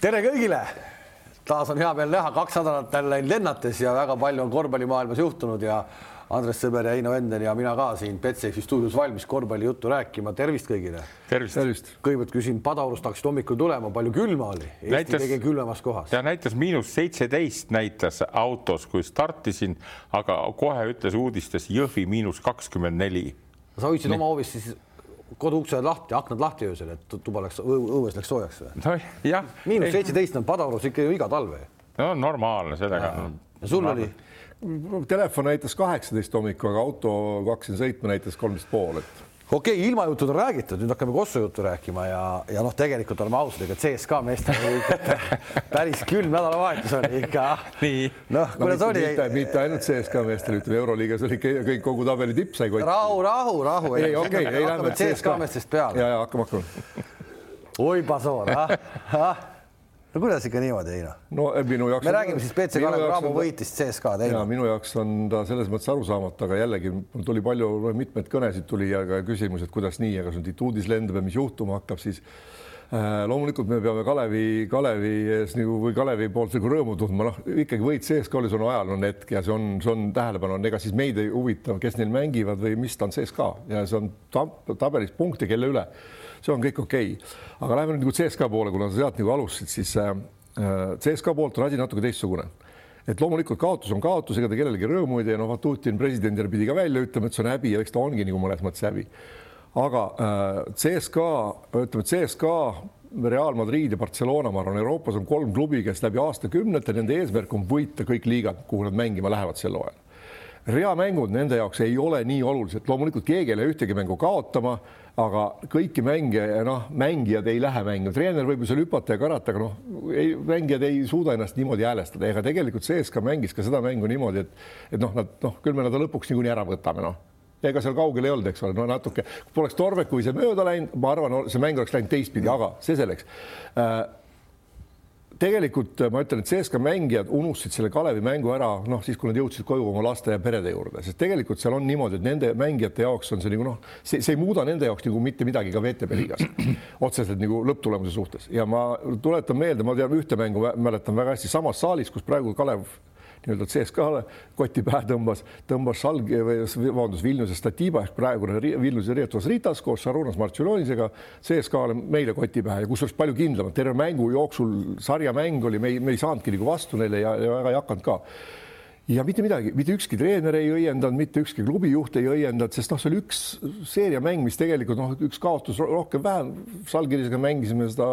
tere kõigile. taas on hea meel näha, kaks nädalat jälle lennates ja väga palju on korvpallimaailmas juhtunud ja Andres Sõber ja Heino Venden ja mina ka siin Betsafe'i stuudios valmis korvpallijuttu rääkima. tervist kõigile. tervist, tervist.. kõigepealt küsin, Padaorust hakkasid hommikul tulema, palju külma oli? Eesti näitas, kõige külmemas kohas. ja näitas miinus seitseteist näitas autos, kui startisin, aga kohe ütles uudistes Jõhvi miinus kakskümmend neli. sa hoidsid oma hoovis siis koduuksed lahti, aknad lahti öösel, et tuba läks, õues läks soojaks või? nojah. miinus seitseteist on Padaorus ikka ju iga talve. no normaalne sellega. ja sul oli? telefon näitas kaheksateist hommikul, aga auto, kui hakkasin sõitma, näitas kolmteist pool, et okei okay,, ilmajutud on räägitud, nüüd hakkame Kossu juttu rääkima ja, ja noh, tegelikult oleme ausad, ega CSKA meestel päris külm nädalavahetus oli ikka. noh, kuidas no, oli? mitte ainult CSKA meestel, ütleme Euroliigas oli kõik kogu tabeli tipp sai kotti. rahu, rahu, rahu. ei, okei ei lähme CSKA meestest peale. ja, ja hakkame, hakkame. oi, Pasoor, ah, ah no kuidas ikka niimoodi, Heino? no eh, minu jaoks. me räägime siis BC Kalev Cramo võitis CSKA-d. ja minu jaoks on ta selles mõttes arusaamatu, aga jällegi tuli palju, mitmeid kõnesid tuli ja ka küsimus, et kuidas nii, aga nüüd ituudis lendab ja mis juhtuma hakkab, siis äh, loomulikult me peame Kalevi, Kalevi ees nagu või Kalevi poolt nagu rõõmu tundma, noh ikkagi võit CSKA-s on ajalooline hetk ja see on, see on tähelepanu, ega siis meid ei huvita, kes neil mängivad või mis ta on CSKA ja see on tabelis punkte, kelle üle see on kõik okei. Okay.. aga läheme nüüd nagu CSKA poole, kuna sa sealt nagu alustasid, siis äh, äh CSKA poolt on asi natuke teistsugune. Et loomulikult kaotus on kaotus, ega ta kellelegi rõõmu ei tee, noh, Vatutin presidendile pidi ka välja ütlema, et see on häbi ja eks ta ongi nagu mõnes mõttes häbi. aga äh, CSKA, ütleme, CSKA, Real Madrid ja Barcelona, ma arvan, Euroopas on kolm klubi, kes läbi aastakümnete, nende eesmärk on võita kõik liigad, kuhu nad mängima lähevad sel hooajal. Reamängud nende jaoks ei ole nii olulised, loomulikult keegi ei lähe ühtegi mängu kaotama, aga kõiki mänge, noh, mängijad ei lähe mängima, treener võib ju seal hüpata ja karata, aga noh, ei, mängijad ei suuda ennast niimoodi häälestada, ega tegelikult CSKA mängis ka seda mängu niimoodi, et, et noh, nad noh, küll me nad lõpuks niikuinii ära võtame, noh. Ega seal kaugel ei olnud, eks ole, no natuke, poleks Torvek, kui see mööda läinud, ma arvan, see mäng oleks läinud teistpidi, aga see selleks. Äh, tegelikult ma ütlen, et CSKA mängijad unustasid selle Kalevi mängu ära, noh siis kui nad jõudsid koju oma laste ja perede juurde, sest tegelikult seal on niimoodi, et nende mängijate jaoks on see nagu noh, see, see ei muuda nende jaoks nagu mitte midagi ka VTB liigas otseselt nagu lõpptulemuse suhtes. Ja ma tuletan meelde, ma tean ühte mängu mäletan väga hästi samas saalis, kus praegu Kalev nii-öelda CSKA-le koti pähe tõmbas, tõmbas Salgi või vabandust, Vilniuse Statiba ehk praegune Vilniuse Riietus Ritas koos Šarunas Martšulonisega CSKA-le meile koti pähe ja kusjuures palju kindlamalt, terve mängu jooksul sarjamäng oli, me ei, me ei saanudki nagu vastu neile ja, ja väga ei hakanud ka. Ja mitte midagi, mitte ükski treener ei õiendanud, mitte ükski klubijuht ei õiendanud, sest noh, see oli üks seeriamäng, mis tegelikult noh, üks kaotus rohkem-vähem, Salgirisega mängisime seda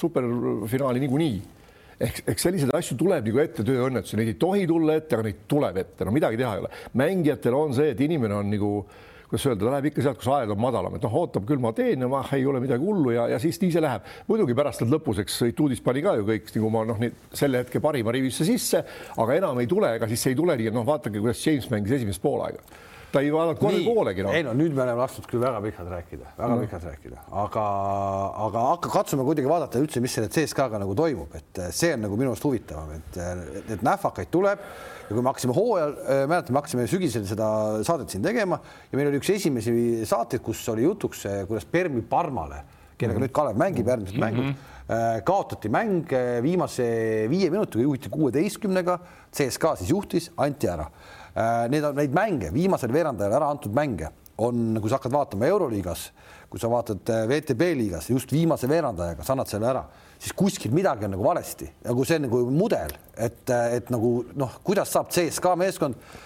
superfinaali niikuinii ehk, ehk selliseid asju tuleb nagu ette tööõnnetusi, neid ei tohi tulla ette, aga neid tuleb ette, no midagi teha ei ole. mängijatel on see, et inimene on nagu kuidas öelda, ta läheb ikka sealt, kus aed on madalam, et noh, ootab küll ma teen ja ma ei ole midagi hullu ja, ja siis nii see läheb. muidugi pärast nad lõpus, eks Tuudis pani ka ju kõik nagu ma noh, selle hetke parima rivisse sisse, aga enam ei tule, ega siis ei tule nii, et noh, vaadake, kuidas James mängis esimest poolaega ta ei vaadanud kohe poolegi no.. ei no nüüd me oleme lasknud küll väga pikalt rääkida, väga no. pikalt rääkida, aga, aga hakka katsume kuidagi vaadata üldse, mis selle CSKA-ga nagu toimub, et see on nagu minu arust huvitavam, et, et nähvakaid tuleb. Ja kui me hakkasime hooajal, äh, mäletan, me hakkasime sügisel seda saadet siin tegema ja meil oli üks esimesi saateid, kus oli jutuks, kuidas Permi Parmale, kellega mm -hmm. nüüd Kalev mängib järgmised mm -hmm. mängud kaotati mäng viimase viie minutiga juhiti kuueteistkümnega, CSKA siis juhtis, anti ära need on neid mänge, viimasel veerandajal ära antud mänge on, kui sa hakkad vaatama Euroliigas, kui sa vaatad äh, VTB liigas just viimase veerandajaga, sa annad selle ära, siis kuskil midagi on nagu valesti, nagu see on nagu mudel, et, äh, et nagu noh, kuidas saab CSKA meeskond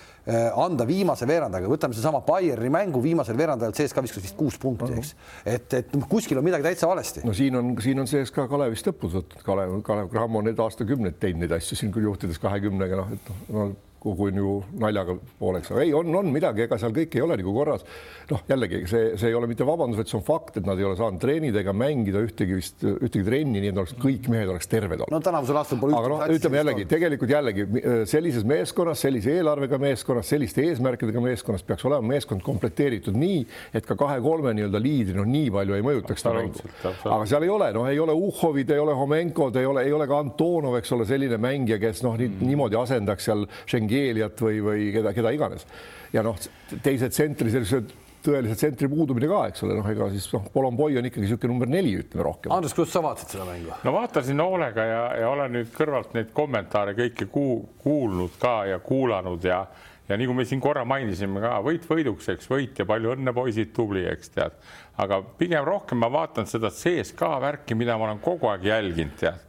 anda viimase veerandajaga, võtame seesama Bayerni mängu viimasel veerandajal CSKA viskas vist kuus punkti, eks, et, et noh, kuskil on midagi täitsa valesti. no siin on, siin on CSKA Kalevist õppust võtnud, Kalev, Kalev Cramo on need aastakümneid teinud neid asju siin küll juhtides kahekümnega, noh, et noh no, kogu ju naljaga pooleks, aga ei, on, on midagi, ega seal kõik ei ole nagu korras. noh, jällegi see, see ei ole mitte vabandus, vaid see on fakt, et nad ei ole saanud treenida ega mängida ühtegi vist ühtegi trenni, nii et oleks kõik mehed oleks terved olnud. no tänavusel aastal pole. aga noh, ütleme jällegi tegelikult jällegi sellises meeskonnas, sellise eelarvega meeskonnas, selliste eesmärkidega meeskonnas peaks olema meeskond komplekteeritud nii, et ka kahe-kolme nii-öelda liidri noh, nii palju ei mõjutaks seda mängu. aga seal ei ole, noh, ei ole Uhhovid, ei ole Homenkod, ei ole, ei ole ka Antonov, eks ole, selline mängija, kes noh, niimoodi asendaks seal Schengen Keeliat või, või keda, keda iganes. ja noh, teised tsentri sellised tõeliselt tsentri puudumine ka, eks ole, noh, ega siis noh, Polomboy on ikkagi niisugune number neli, ütleme rohkem. Andres, kuidas sa vaatasid seda mängu? no vaatasin hoolega ja, ja olen nüüd kõrvalt neid kommentaare kõike kuu, kuulnud ka ja kuulanud ja ja nagu me siin korra mainisime ka, võit võiduks, eks, võit ja palju õnne, poisid, tubli, eks tead. aga pigem rohkem ma vaatan seda CSKA värki, mida ma olen kogu aeg jälginud, tead.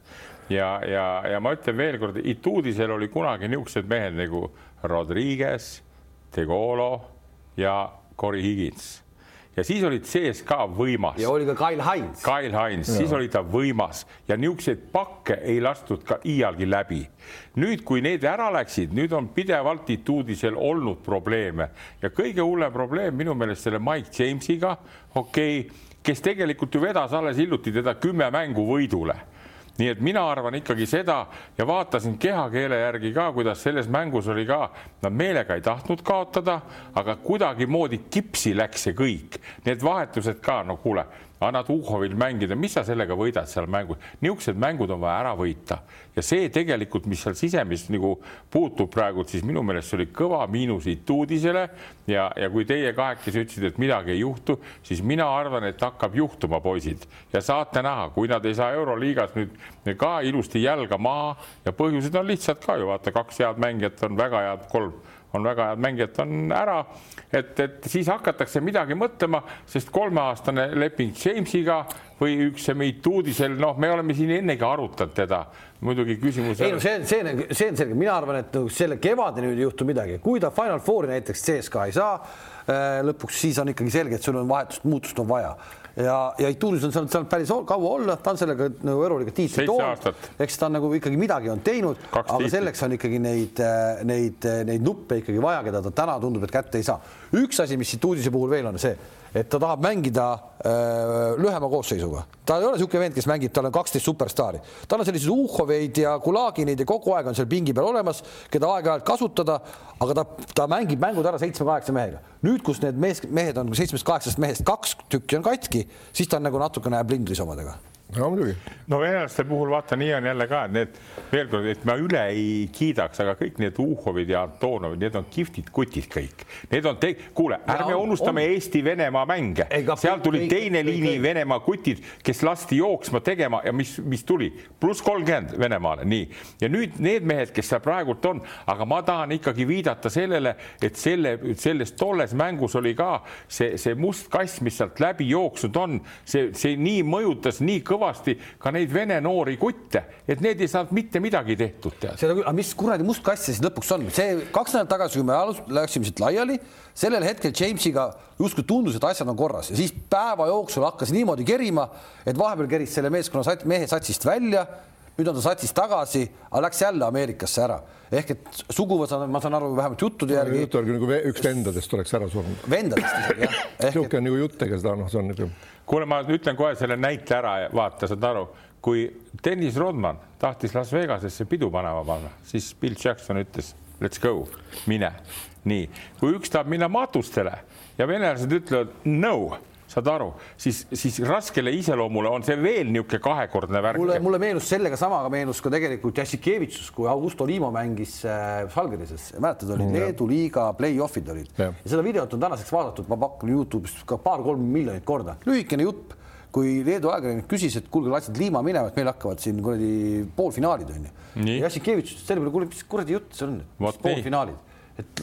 Ja, ja, ja ma ütlen veelkord, Ituudisel oli kunagi niisugused mehed nagu Rodriguez, De Golo ja Cory Higins ja siis oli CSKA võimas. ja oli ka Kyle Hines. Kyle Hines, siis oli ta võimas ja niisuguseid pakke ei lastud ka iialgi läbi. nüüd, kui need ära läksid, nüüd on pidevalt Ituudisel olnud probleeme ja kõige hullem probleem minu meelest selle Mike Jamesiga, okei okay,, kes tegelikult ju vedas alles hiljuti teda kümme mängu võidule nii et mina arvan ikkagi seda ja vaatasin kehakeele järgi ka, kuidas selles mängus oli ka, nad meelega ei tahtnud kaotada, aga kuidagimoodi kipsi läks see kõik, need vahetused ka, no kuule annad Uhovil mängida, mis sa sellega võidad seal mängus, niisugused mängud on vaja ära võita. Ja see tegelikult, mis seal sisemist nagu puutub praegu, siis minu meelest see oli kõva miinus Ituudisele ja, ja kui teie kahekesi ütlesite, et midagi ei juhtu, siis mina arvan, et hakkab juhtuma, poisid. Ja saate näha, kui nad ei saa Euroliigas nüüd ka ilusti jalga maha ja põhjused on lihtsalt ka ju. Vaata, kaks head mängijat on väga head, kolm on väga head mängijad on ära, et, et siis hakatakse midagi mõtlema, sest kolmeaastane leping Jamesiga või üks meid uudisel, noh, me oleme siin ennegi arutanud teda, muidugi küsimus. ei no see, see, see on selge, mina arvan, et nagu selle kevadeni ei juhtu midagi, kui ta Final Fouri näiteks CSKA ei saa äh, lõpuks, siis on ikkagi selge, et sul on vahetust, muutust on vaja ja, ja Ituris on seal, seal päris kaua olla, ta on sellega nagu euroliiga tiitli toonud, eks ta on nagu ikkagi midagi on teinud, aga tiitlit. selleks on ikkagi neid, neid, neid nuppe ikkagi vaja, keda ta täna tundub, et kätte ei saa. üks asi, mis Ituudise puhul veel on see, et ta tahab mängida äh, lühema koosseisuga. ta ei ole niisugune vend, kes mängib, tal on kaksteist superstaari, tal on selliseid Uhoveid ja Kulagineid ja kogu aeg on seal pingi peal olemas, keda aeg-ajalt kasutada, aga ta, ta mängib mängud ära seitsme-kaheksa mehega. nüüd, kus need mees, mehed on seitsmest-kaheksast mehest kaks tükki on katki, siis ta on nagu natukene blindris omadega no muidugi. no venelaste puhul vaata, nii on jälle ka, et need veel kord, et ma üle ei kiidaks, aga kõik need Uhovid ja Antonovid, need on kihvtid kutid kõik. Need on, kuule, ärme ja, unustame Eesti-Venemaa mänge, seal tuli kõik, teine kõik, liini. Venemaa kutid, kes lasti jooksma tegema ja mis, mis tuli pluss kolmkümmend Venemaale, nii. ja nüüd need mehed, kes seal praegult on, aga ma tahan ikkagi viidata sellele, et selle, selles tolles mängus oli ka see, see must kass, mis sealt läbi jooksnud on, see, see nii mõjutas nii kõvasti kõvasti ka neid vene noori kutte, et need ei saanud mitte midagi tehtud. seda küll, aga mis kuradi must kass see siis lõpuks on, see kaks nädalat tagasi, kui me läksime siit laiali, sellel hetkel Jamesiga justkui tundus, et asjad on korras ja siis päeva jooksul hakkas niimoodi kerima, et vahepeal keris selle meeskonna sat, mehe satsist välja nüüd on ta satsis tagasi, aga läks jälle Ameerikasse ära. ehk et suguvõsa, ma saan aru vähemalt juttude järgi. jutt oli nagu üks vendadest oleks ära surnud. Vendadest isegi jah. niisugune nagu jutt, ega seda noh, see on niisugune kuule, ma ütlen kohe selle näite ära ja vaata, saad aru, kui Dennis Rodman tahtis Las Vegasesse pidu panema panna, siis Bill Jackson ütles let's go, mine. nii, kui üks tahab minna matustele ja venelased ütlevad no saad aru, siis, siis raskele iseloomule on see veel niisugune kahekordne värk. mulle, mulle meenus sellega samaga meenus ka tegelikult Jassikevitsus, kui Augusto Limo mängis äh, Žalgirises, mäletad, olid mm, Leedu liiga play-off'id olid. Ja. ja seda videot on tänaseks vaadatud, ma pakun Youtube'is ka paar-kolm miljonit korda, lühikene jutt kui Leedu ajakirjanik küsis, et kuulge, lasid Liima minema, et meil hakkavad siin kuradi poolfinaalid onju. Jassikevitš ütles selle peale, kuule, mis kuradi jutt see on, poolfinaalid et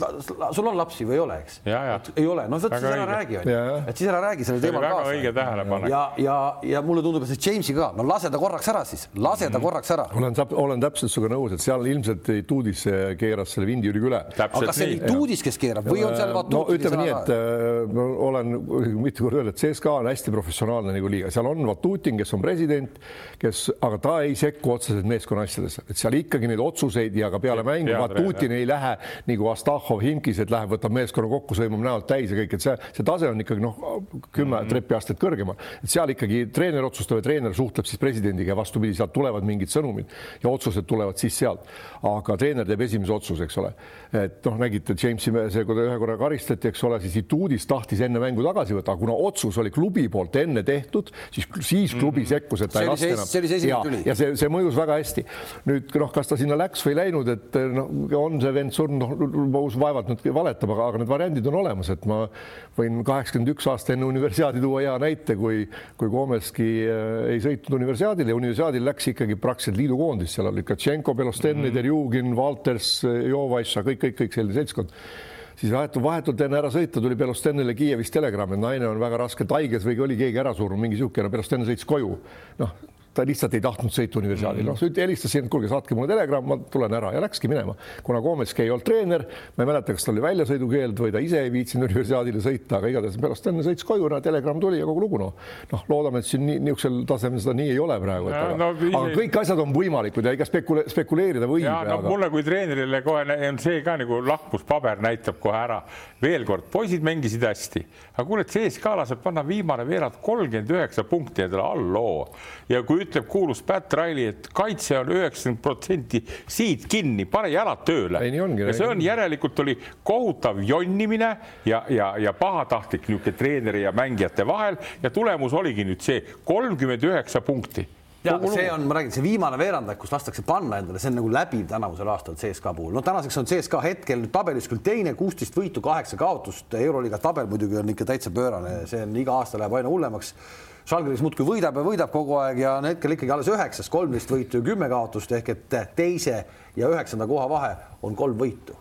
sul on lapsi või ei ole, eks? ei ole, no vot siis ära räägi, onju, et siis ära räägi sellel teemal kaasa. õige tähelepanek. ja, ja, ja mulle tundub, et see Jamesi ka, no lase ta korraks ära siis, lase ta -hmm. korraks ära. olen, olen täpselt sinuga nõus, et seal ilmselt Tuudis keeras selle vindi üle. Aga kas see oli Tuudis, kes keerab? Või on seal no ütleme nii, et äh, ma olen mitu korda öelnud, et CSKA on hästi professionaalne nagu liiga, seal on Vatutin, kes on president, kes, aga ta ei sekku otseselt meeskonna asjadesse, et seal ikkagi neid otsuseid ja ka peale mängu Vatutin ei lähe nagu vastu Astahhov, Himkised läheb, võtab meeskonna kokku, sõimab näod täis ja kõik, et see, see tase on ikkagi noh, kümme mm -hmm. trepiastet kõrgemal, et seal ikkagi treener otsustab ja treener suhtleb siis presidendiga ja vastupidi, sealt tulevad mingid sõnumid ja otsused tulevad siis sealt. aga treener teeb esimese otsuse, eks ole. et noh, nägite Jamesi see, kui ta ühe korra karistati, eks ole, siis Ituudis tahtis enne mängu tagasi võtta, aga kuna otsus oli klubi poolt enne tehtud, siis, siis klubi mm -hmm. sekkus, et ta see ei laske enam. see oli see esimene tüli. ja see, see mõjus väga hästi. nüüd noh, kas ta sinna läks või läinud, et noh, on see vend surnud, uus vaevalt nüüd valetab, aga, aga need variandid on olemas, et ma võin kaheksakümmend üks aasta enne universiaadi tuua hea näite, kui, kui Komeski äh, ei sõitnud universiaadile ja universiaadil läks ikkagi praktiliselt liidukoondis, seal oli Katšenko, Belostenni mm, -hmm. Derjugin, Valters, Jovaša, kõik, kõik, kõik selline seltskond siis vahetult, vahetult enne ära sõita tuli Belostennile Kiievist telegramm, et naine on väga raskelt haiges või oli keegi ära surnud, mingi niisugune, Belostenn sõitis koju. noh, ta lihtsalt ei tahtnud sõita universiaadil, noh, helistasin, kuulge, saatke mulle telegramm, ma tulen ära ja läkski minema. kuna Kometski ei olnud treener, ma ei mäleta, kas tal oli väljasõidukeeld või ta ise ei viitsinud universiaadile sõita, aga igatahes pärast enne sõitis koju, telegramm tuli ja kogu lugu noh. noh, loodame, et siin nii niisugusel tasemel seda nii ei ole praegu, et aga, no, ise... aga kõik asjad on võimalikud ja ega spekule, spekuleerida võib. No, aga... mulle kui treenerile kohe on see ka nagu lakmuspaber näitab kohe ära. veel kord, poisid mängisid hästi, aga kuule, CSKA laseb panna viimane veerand kolmkümmend üheksa punkti endale alloo ja kui ütleb kuulus Pat Riley, et kaitse on üheksakümmend protsenti siit kinni, pane jalad tööle. ja see on järelikult oli kohutav jonnimine ja, ja, ja pahatahtlik niisugune treeneri ja mängijate vahel ja tulemus oligi nüüd see kolmkümmend üheksa punkti ja see on, ma räägin, see viimane veerandaeg, kus lastakse panna endale, see on nagu läbiv tänavusel aastal CSKA puhul. no tänaseks on CSKA hetkel tabelis küll teine, kuusteist võitu, kaheksa kaotust. euroliiga tabel muidugi on ikka täitsa pöörane, see on iga aasta läheb aina hullemaks Žalgiris muudkui võidab ja võidab kogu aeg ja on hetkel ikkagi alles üheksas, kolmteist võitu ja kümme kaotust ehk et teise ja üheksanda koha vahe on kolm võitu.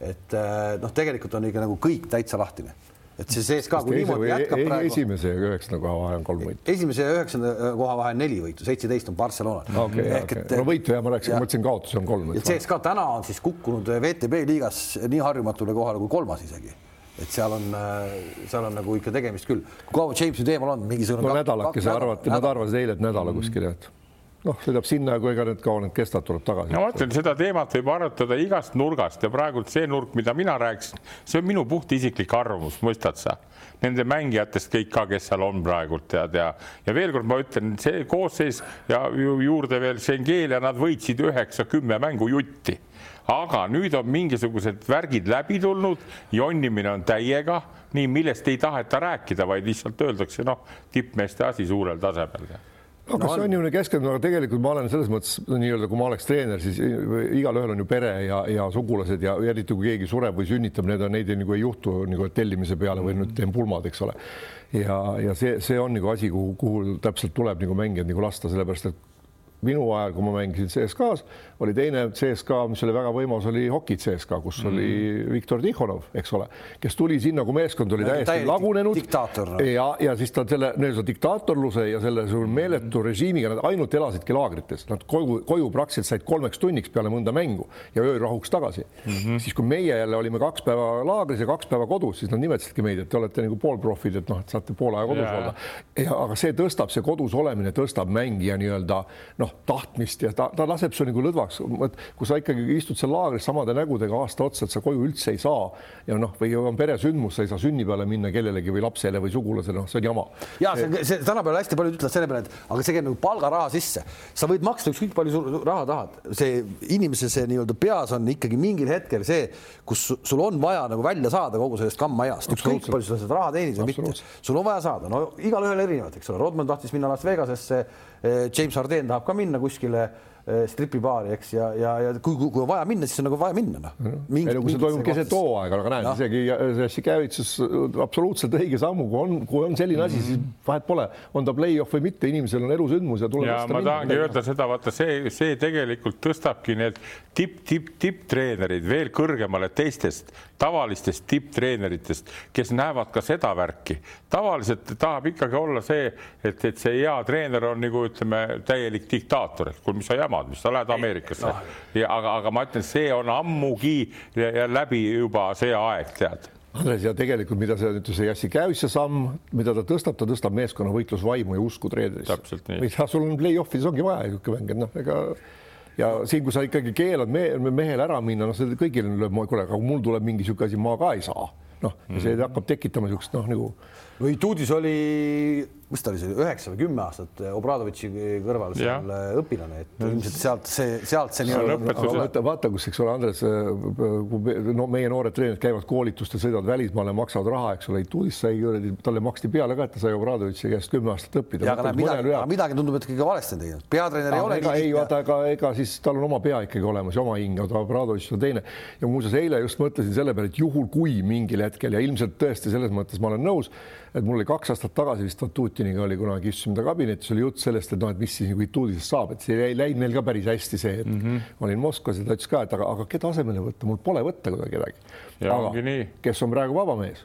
et eh, noh, tegelikult on ikka nagu kõik täitsa lahtine et see sees ka, kui niimoodi jätkab e-, praegu. esimese ja üheksanda koha vahe on kolm võitu. esimese ja üheksanda koha vahe on neli võitu, seitseteist on Barcelona okay,. Okay. Et... no võitu jah, ma rääkisin, mõtlesin kaotusi on kolm. CSKA täna on siis kukkunud VTB liigas nii harjumatule kohale kui kolmas isegi et seal on, äh, seal on nagu ikka tegemist küll. kui kaua Jamesi teemal on, mingisugune no nädalake, sa arvad, nad arvasid eile, et nädala kuskil, et noh, sõidab sinna, kui ega need kaua need kestavad, tuleb tagasi. no ma ütlen, seda teemat võib arutada igast nurgast ja praegult see nurk, mida mina rääkisin, see on minu puht isiklik arvamus, mõistad sa? Nende mängijatest kõik ka, kes seal on praegult tead ja, ja veel kord ma ütlen, see koosseis ja juurde veel Schengen ja nad võitsid üheksa-kümme mängu jutti aga nüüd on mingisugused värgid läbi tulnud, jonnimine on täiega, nii millest ei taheta rääkida, vaid lihtsalt öeldakse, noh, tippmeeste asi suurel tasemel. No kas no, see on niisugune keskendumine, aga tegelikult ma olen selles mõttes nii-öelda, kui ma oleks treener, siis igalühel on ju pere ja, ja sugulased ja eriti kui keegi sureb või sünnitab, need on, neid nagu ei juhtu nagu tellimise peale või nüüd teen pulmad, eks ole. ja, ja see, see on nagu asi, kuhu, kuhu täpselt tuleb nagu mängijad nagu lasta, sellepärast et minu ajal, kui ma mängisin CSKA-s, oli teine CSKA, mis oli väga võimas, oli hoki CSKA, kus mm. oli Viktor Tihhonov, eks ole, kes tuli sinna, kui meeskond oli täiesti Täiesti lagunenud. No. ja, ja siis ta selle nii-öelda diktaatorluse ja selle meeletu režiimiga, nad ainult elasidki laagrites, nad koju, koju praktiliselt said kolmeks tunniks peale mõnda mängu ja öörahuks tagasi mm. -hmm. siis, kui meie jälle olime kaks päeva laagris ja kaks päeva kodus, siis nad nimetasidki meid, et te olete nagu poolprofid, et noh, et saate poole aja kodus yeah. olla. aga see tõstab, see kodus olemine tõstab mängija nii-öelda noh, tahtmist ja ta, ta laseb su nagu lõdvaks, kui sa ikkagi istud seal laagris samade nägudega aasta otsa, et sa koju üldse ei saa ja noh, või on peresündmus, sa ei saa sünnipäevale minna kellelegi või lapsele või sugulasele, noh, see on jama. ja see, see tänapäeval hästi paljud ütlevad selle peale, et aga see käib nagu palgaraha sisse, sa võid maksta ükskõik palju raha tahad, see inimese see nii-öelda peas on ikkagi mingil hetkel see, kus sul on vaja nagu välja saada kogu sellest kammaajast, ükskõik palju sa seda raha teenid või mitte, sul on vaja saada, no igalühel erinevat, eks ole, Rodman tahtis minna Las Vegasesse James Harden tahab ka minna kuskile stripibaari, eks, ja, ja, ja kui, kui on vaja minna, siis on nagu vaja minna, noh. ei no kui see toimub keset hooaega, aga näed, isegi Jassikevitsus absoluutselt õige sammu, kui on, kui on selline asi, siis vahet pole, on ta play-off või mitte, inimesel on elusündmus ja tuleb. ja ma tahangi öelda seda, vaata see, see tegelikult tõstabki need tipp, tipp, tipptreenerid veel kõrgemale teistest tavalistest tipptreeneritest, kes näevad ka seda värki. tavaliselt tahab ikkagi olla see, et, et see hea treener on nagu ütleme, täielik diktaator, et kuule, mis sa jamad, mis sa lähed Ameerikasse no. ja aga, aga ma ütlen, see on ammugi läbi juba see aeg, tead Andres ja tegelikult, mida see nüüd see Jassi Käüsse samm, mida ta tõstab, ta tõstab meeskonna võitlusvaimu ja usku treenerisse. mida sul on play-off'is ongi vaja niisugune mäng, et noh, ega ja siin, kui sa ikkagi keelad me, mehel ära minna, noh, see kõigile lööb, kuule, aga mul tuleb mingi niisugune asi, ma ka ei saa. noh, ja see hakkab tekitama niisugust noh, nagu või Tuudis oli, mis ta oli, see üheksa või kümme aastat Obradovitši kõrval seal ja. õpilane, et ilmselt sealt see, sealt see nii-öelda. vaata, vaata, kus, eks ole, Andres, no meie noored treenerid käivad koolitustel, sõidavad välismaale, maksavad raha, eks ole, Tuudis sai, talle maksti peale ka, et ta sai Obradovitši käest kümme aastat õppida. aga midagi, midagi tundub, et kõige valesti on teinud, peatreener ei ole. ega ei, vaata, ega, ega siis tal on oma pea ikkagi olemas ja oma hing, aga Obradovitš on teine. ja muuseas, eile just mõtlesin selle peale, et juhul kui mingil hetkel ja ilmselt tõesti selles mõttes ma olen nõus et mul oli kaks aastat tagasi vist Vatutiniga oli kunagi istusime ta kabinetis, oli jutt sellest, et noh, et mis siis nagu Ituudisest saab, et see ei läinud meil ka päris hästi see, et mm -hmm. olin Moskvas ja ta ütles ka, et aga, aga keda asemele võtta, mul pole võtta kedagi. aga kes on praegu vaba mees,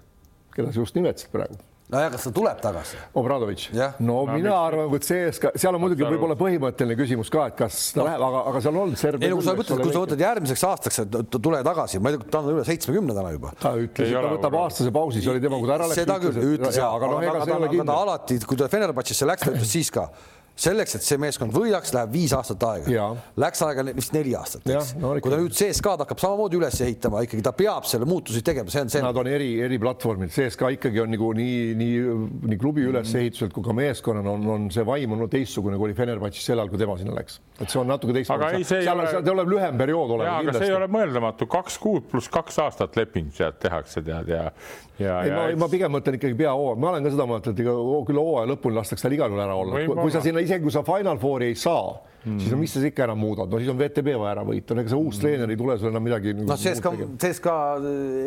keda sa just nimetasid praegu nojah, kas ta tuleb tagasi? Obradovitš, no, no mina arvan, et see, seal on muidugi võib-olla põhimõtteline küsimus ka, et kas ta no. läheb, aga, aga seal on Serbia. ei no kui sa mõtled, kui sa võtad järgmiseks aastaks, et tule tagasi, ma ei tea, ta on üle seitsmekümne täna juba. ta ütles, et ta võtab aastase pausi, see oli tema, kui ta ära läks. seda küll, ütles ja, aga noh, ega see ei ole kindel. alati, kui ta Fenerbahce'isse läks, ta ütles siis ka selleks, et see meeskond võidaks, läheb viis aastat aega. Läks aega vist neli aastat, eks. No, kui ta nüüd CSKA-d hakkab samamoodi üles ehitama, ikkagi ta peab selle muutusi tegema, see on see. Nad on eri, eri platvormid, CSKA ikkagi on nagu nii, nii, nii klubi ülesehituselt kui ka meeskonnana on, on see vaim on teistsugune, kui oli Fenerbahce'is sel ajal, kui tema sinna läks. et see on natuke teistsugune. seal ole... tuleb lühem periood olema. see ei ole mõeldamatu, kaks kuud pluss kaks aastat leping sealt tehakse, tead ja. Ei, ma, ma pigem mõtlen ikkagi peahooaeg, ma olen ka seda mõelnud, et ega küll hooaja lõpuni lastakse tal igal juhul ära olla, kui sa sinna isegi kui sa Final Fouri ei saa mm., siis no mis sa ikka enam muudad, no siis on VTB vaja ära võita, ega see uus mm. treener ei tule sul enam midagi. noh, CSKA, CSKA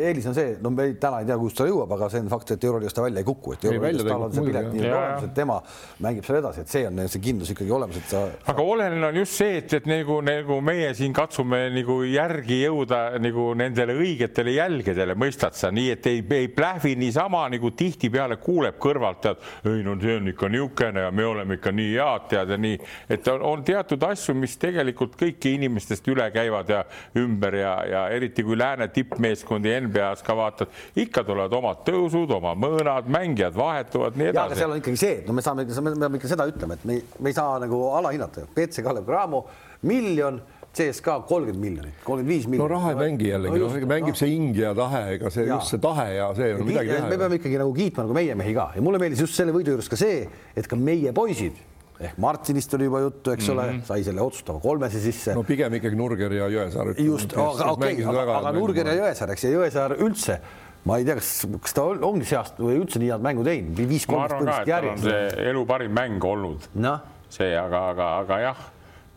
eelis on see, no me ei, täna ei tea, kust ta jõuab, aga see on fakt, et Euroliigast ta välja ei kuku, et Euroliigast tal on see pilet nii olemas, et tema mängib seal edasi, et see on see kindlus ikkagi olemas, et sa. aga oluline on just see, et, et nagu, nagu meie siin katsume nagu järgi jõuda nagu nendele õigetele jälgedele, mõistad sa, nii et ei, ei plähvi niisama nagu tihtipeale kuuleb kõrvalt, tead, ei no see on ikka niisugune ja me oleme ikka nii head, tead ja nii, et on, on teatud teatud asju, mis tegelikult kõiki inimestest üle käivad ja ümber ja, ja eriti kui lääne tippmeeskondi NBA-s ka vaatad, ikka tulevad omad tõusud, oma mõõnad, mängijad vahetuvad, nii edasi. seal on ikkagi see, et no me saame, me peame ikka seda ütlema, et me, me ei saa nagu alahinnata, BC Kalev Cramo miljon CSKA kolmkümmend miljonit, kolmkümmend viis miljonit. no raha ei mängi jällegi no, no, mängib no. see hing ja tahe, ega see ja. just see tahe ja see on midagi teha. me peame ikkagi nagu kiitma nagu meie mehi ka ja mulle meeldis just selle võidu juures ka see, et ka meie poisid ehk Martinist oli juba juttu, eks mm -hmm. ole, mhm. sai selle otsustava kolmese sisse. no pigem ikkagi Nurger ja Jõesaar. just, aga okei okay,, aga, aga Nurger ja Jõesaar, eks ja Jõesaar üldse ma ei tea, kas, kas ta ongi see aasta või üldse nii head mängu teinud, viis kolmest põhimõtteliselt järjest. see elu parim mäng olnud no.. see, aga, aga, aga jah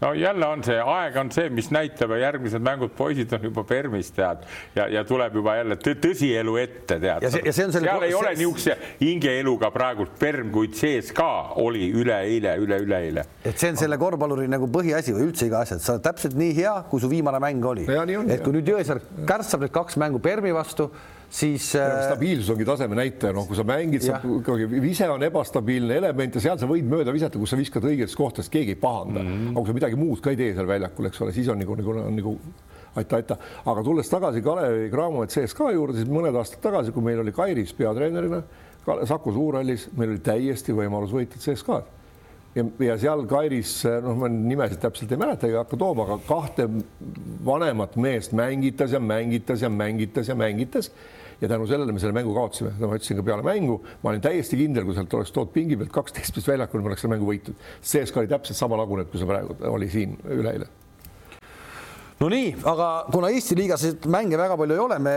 no jälle on see, aeg on see, mis näitab ja järgmised mängud, poisid on juba permis, tead, ja, ja tuleb juba jälle tõsielu ette, tead. ja see, ja see on selle. seal ei ole niisuguse hingeeluga praegu perm, kuid sees ka oli üleeile, üle-üleeile. et see on selle korvpalluri nagu põhiasi või üldse iga asja, et sa oled täpselt nii hea, kui su viimane mäng oli. et kui nüüd Jõesaar kärssab need kaks mängu permi vastu siis äh.... stabiilsus ongi taseme näitaja, noh, kui sa mängid, sa ikkagi ise on ebastabiilne element ja seal sa võid mööda visata, kus sa viskad õigetest kohtadest, keegi ei pahanda mm. -hmm. aga kui sa midagi muud ka ei tee seal väljakul, eks ole, siis on nagu, nagu, nagu aitäh, aitäh, aga tulles tagasi Kalevi Cramo CSKA juurde, siis mõned aastad tagasi, kui meil oli Kairis peatreenerina Saku Suurhallis, meil oli täiesti võimalus võita CSKA-d ja, ja seal Kairis, noh, ma nimesid täpselt ei mäleta, ei hakka tooma, aga kahte vanemat meest mängitas ja mängitas ja mängitas ja mängitas. Ja tänu sellele me selle mängu kaotasime, ma ütlesin ka peale mängu, ma olin täiesti kindel, kui sealt oleks toodud pingi pealt kaksteist meest väljakul, me oleks selle mängu võitnud. CSKA oli täpselt sama lagunenud, kui see praegu oli siin üleeile no nii, aga kuna Eesti liigas mänge väga palju ei ole, me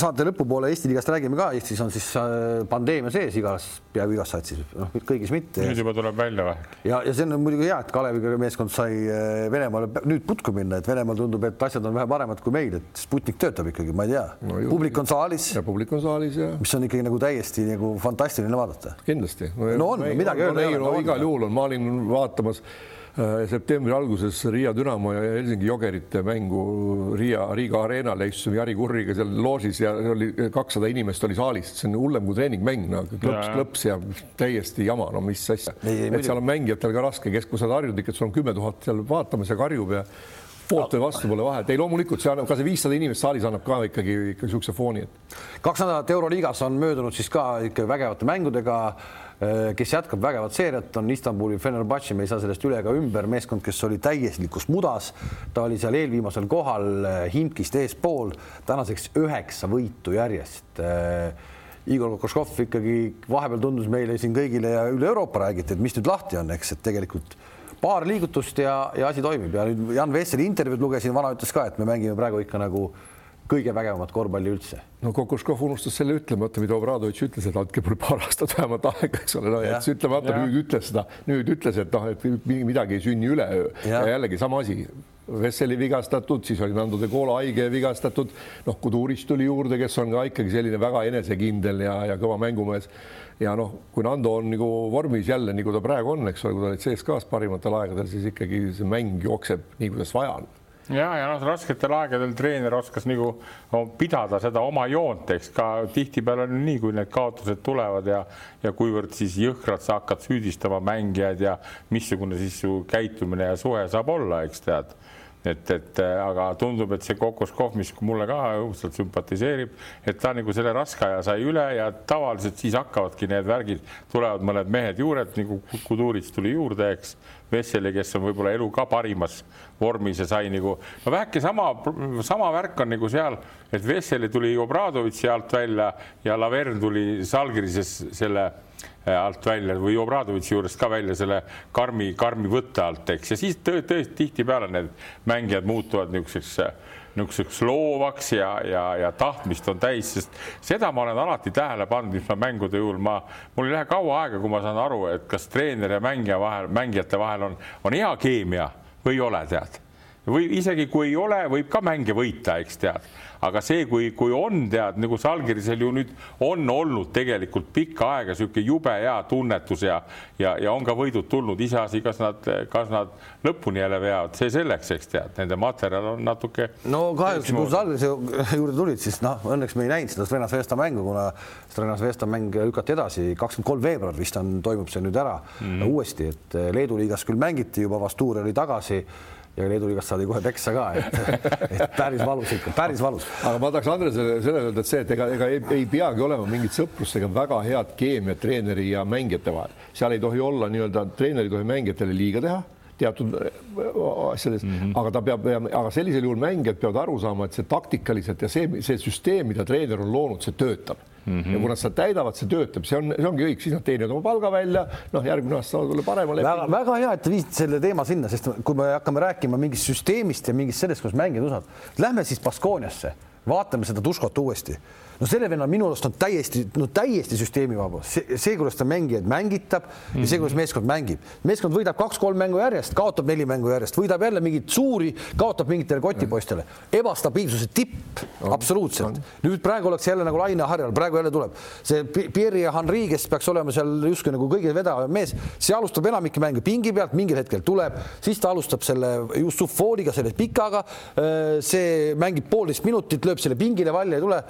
saate lõpupoole Eesti liigast räägime ka, Eestis on siis äh, pandeemia sees igas, peaaegu igas satsis, noh, kõigis mitte. nüüd juba tuleb välja või? ja, ja see on muidugi hea, et Kalevi meeskond sai äh, Venemaale nüüd putku minna, et Venemaal tundub, et asjad on vähe paremad kui meil, et Sputnik töötab ikkagi, ma ei tea no,. publik on saalis. ja publik on saalis ja. mis on ikkagi nagu täiesti nagu fantastiline vaadata. kindlasti. no, no on, midagi öelda ei ole. igal juhul on, ma olin vaatamas septembri alguses Riia Dünamo ja Helsingi Jogerite mängu Riia, Riiga areenal ja istusime Jari Kurriga seal loožis ja oli kakssada inimest oli saalis, see on hullem kui treeningmäng, no klõps, klõps ja täiesti jama, no mis asja. et seal on mängijatel ka raske, kes, kui sa oled harjunud ikka, et sul on kümme tuhat seal vaatamas ja karjub ja poolt või vastu pole vahet, ei loomulikult see annab ka see viissada inimest saalis annab ka ikkagi ikka niisuguse fooni, et. kaks nädalat Euroliigas on möödunud siis ka ikka vägevate mängudega Äh, kes jätkab vägevat seeriat, on Istanbuli Fenerbahce, me ei saa sellest üle ega ümber, meeskond, kes oli täieslikus mudas, ta oli seal eelviimasel kohal, äh, Himkist eespool, tänaseks üheksa võitu järjest. Äh, Igor Kokoškov ikkagi vahepeal tundus meile siin kõigile ja üle Euroopa räägiti, et mis nüüd lahti on, eks, et tegelikult paar liigutust ja, ja asi toimib ja nüüd Jan Vesseli intervjuud lugesin, vana ütles ka, et me mängime praegu ikka nagu kõige vägevamat korvpalli üldse. no Kokoškov unustas selle ütlemata, mida Obradovitš ütles, et andke mulle paar aastat vähemalt aega, eks ole, no jättis ütlemata, nüüd ütles seda, nüüd ütles, et noh, et midagi ei sünni üleöö ja. ja jällegi sama asi. Vesseli vigastatud, siis oli Nando de Colo haige ja vigastatud, noh, Kuduris tuli juurde, kes on ka ikkagi selline väga enesekindel ja, ja kõva mängumees. Ja noh, kui Nando on nagu vormis jälle, nagu ta praegu on, eks ole, kui ta oli CSKA-s parimatel aegadel, siis ikkagi see mäng jookseb nii, kuidas vaja on ja, ja noh, rasketel aegadel treener oskas nagu pidada seda oma joont, eks ka tihtipeale on nii, kui need kaotused tulevad ja ja kuivõrd siis jõhkralt sa hakkad süüdistama mängijaid ja missugune siis su käitumine ja suhe saab olla, eks tead et, et aga tundub, et see Kokoskov, mis mulle ka õudselt sümpatiseerib, et ta nagu selle raske aja sai üle ja tavaliselt siis hakkavadki need värgid, tulevad mõned mehed juured nagu Kudurits tuli juurde, eks Vesseli, kes on võib-olla elu ka parimas vormis ja sai nagu, no väheke sama, sama värk on nagu seal, et Vesseli tuli Obradovitši alt välja ja Lavern tuli Salgirises selle äh, alt välja või Obradovitši juurest ka välja selle karmi, karmi võtte alt, eks, ja siis tõesti tihtipeale need mängijad muutuvad niisuguseks niisuguseks loovaks ja, ja, ja tahtmist on täis, sest seda ma olen alati tähele pannud, mis ma mängude juhul, ma, mul ei lähe kaua aega, kui ma saan aru, et kas treeneri ja mängija vahel, mängijate vahel on, on hea keemia või ei ole, tead. Või isegi kui ei ole, võib ka mänge võita, eks tead. Aga see, kui, kui on tead nagu Salgirisel ju nüüd on olnud tegelikult pikka aega niisugune jube hea tunnetus ja, ja, ja on ka võidud tulnud, iseasi, kas nad, kas nad lõpuni jälle veavad, see selleks, eks tead, nende materjal on natuke. no kahjuks, kui Salgirise juurde tulid, siis noh, õnneks me ei näinud seda Strena Svesta mängu, kuna Strena Svesta mäng lükati edasi, kakskümmend kolm veebruar vist on, toimub see nüüd ära mm. -hmm. uuesti, et Leedu liigas küll mängiti juba, Vastuur oli tagasi ja Leedu liigast saadi kohe peksa ka, et, et päris valus ikka, päris valus. aga ma tahaks Andresele selle öelda, et see, et ega, ega ei, ei peagi olema mingit sõprust ega väga head keemiat treeneri ja mängijate vahel, seal ei tohi olla nii-öelda, treener ei tohi mängijatele liiga teha teatud asjades. Mm, -hmm. aga ta peab, aga sellisel juhul mängijad peavad aru saama, et see taktikaliselt ja see, see süsteem, mida treener on loonud, see töötab. Mm -hmm. ja kui nad seda täidavad, see töötab, see on, see ongi kõik, siis nad teenivad oma palga välja, noh, järgmine aasta saavad olla parema lepingu. väga, hea, et te viisite selle teema sinna, sest kui me hakkame rääkima mingist süsteemist ja mingist sellest, kus mängijad usaldavad, lähme siis Baskooniasse, vaatame seda Tuškot uuesti no selle venna minu arust on täiesti, no täiesti süsteemivaba, see, see, kuidas ta mängijaid mängitab mm -hmm. ja see, kuidas meeskond mängib. meeskond võidab kaks-kolm mängu järjest, kaotab neli mängu järjest, võidab jälle mingeid suuri, kaotab mingitele kotipoistele. ebastabiilsuse tipp no., absoluutselt no.. nüüd praegu oleks jälle nagu laineharjal, praegu jälle tuleb see Pierre ja Henri, kes peaks olema seal justkui nagu kõige vedavam mees, see alustab enamike mänge pingi pealt, mingil hetkel tuleb, siis ta alustab selle just Suffooliga, selle pikaga. see mängib poolteist minutit, lööb selle pingile välja ei tule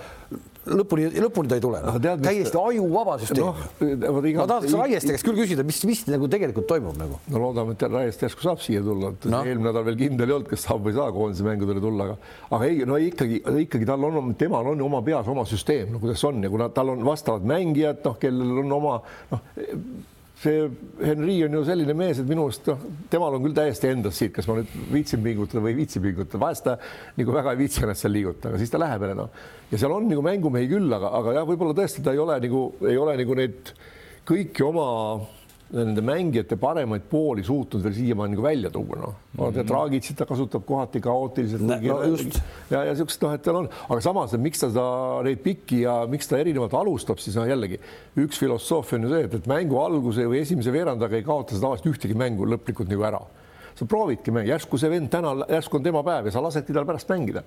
lõpuni, lõpuni ta ei tule no,. täiesti ajuvaba süsteem no,. ma tahaks Raieste käest küll küsida, mis, mis nagu tegelikult toimub nagu. no loodame, et Raieste järsku saab siia tulla, et no. eelmine nädal veel kindel ei olnud, kas saab või ei saa koondise mängudele tulla, aga, aga ei, no ikkagi, ikkagi tal on, temal on oma peas oma süsteem, no kuidas on ja kuna tal on vastavad mängijad, noh, kellel on oma noh see Henri on ju selline mees, et minu arust noh, temal on küll täiesti endas siit, kas ma nüüd viitsin pingutada või ei viitsi pingutada, vahest ta nagu väga ei viitsi ennast seal liigutada, aga siis ta läheb jälle noh. ja seal on nagu mängumehi küll, aga, aga jah, võib-olla tõesti ta ei ole nagu, ei ole nagu neid kõiki oma nende mängijate paremaid pooli suutnud veel siiamaani nagu välja tuua, noh mm -hmm.. Draagitsit ta kasutab kohati kaootiliselt. no just. ja, ja siukest noh, et tal on, aga samas, miks ta seda neid pikki ja miks ta erinevalt alustab, siis noh, jällegi üks filosoofia on ju see, et, et mängu alguse või esimese veerandaga ei kaota sa tavaliselt ühtegi mängu lõplikult nagu ära. sa proovidki mängida, järsku see vend täna, järsku on tema päev ja sa lasedki tal pärast mängida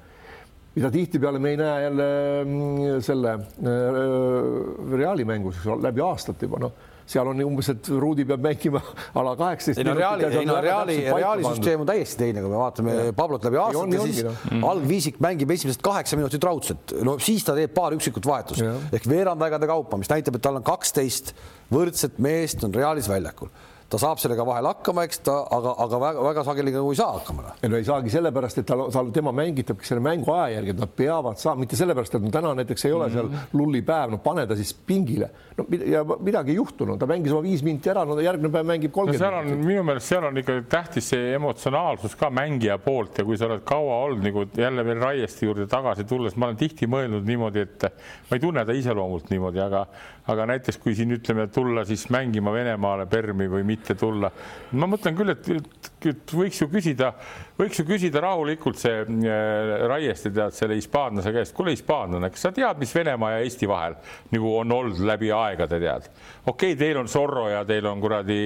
mida tihtipeale me ei näe jälle mm, selle äh, Reali mängus läbi aastate juba noh seal on umbes, et Ruudi peab mängima ala kaheksateist. ei no Reali, ei no Reali, Reali süsteem on täiesti teine, kui me vaatame ja. Pablot läbi aastate, siis no. Algviisik mängib esimesed kaheksa minutit raudselt, no siis ta teeb paar üksikut vahetust ehk veerandajagade kaupa, mis näitab, et tal on kaksteist võrdset meest on Realis väljakul ta saab sellega vahel hakkama, eks ta, aga, aga väga-väga sageli nagu ei saa hakkama. Noh. ei no ei saagi sellepärast, et tal, tal, tema mängitabki selle mängu aja järgi, et nad peavad saama, mitte sellepärast, et no täna näiteks ei ole seal -hmm. lullipäev, no pane ta siis pingile. no ja midagi ei juhtunud, ta mängis oma viis minti ära, no järgmine päev mängib kolmkümmend no. seal on minu meelest seal on ikka tähtis see emotsionaalsus ka mängija poolt ja kui sa oled kaua olnud nagu jälle veel Raieste juurde tagasi tulles, ma olen tihti mõelnud niimoodi, et ma ei tunne ta iseloomult niimoodi, aga aga näiteks kui siin ütleme, tulla siis mängima Venemaale Permi või mitte tulla, ma mõtlen küll, et, et, et võiks ju küsida, võiks ju küsida rahulikult see äh, Raieste tead selle hispaanlase käest, kuule hispaanlane, kas sa tead, mis Venemaa ja Eesti vahel nagu on olnud läbi aegade, tead? okei okay,, teil on Zorro ja teil on kuradi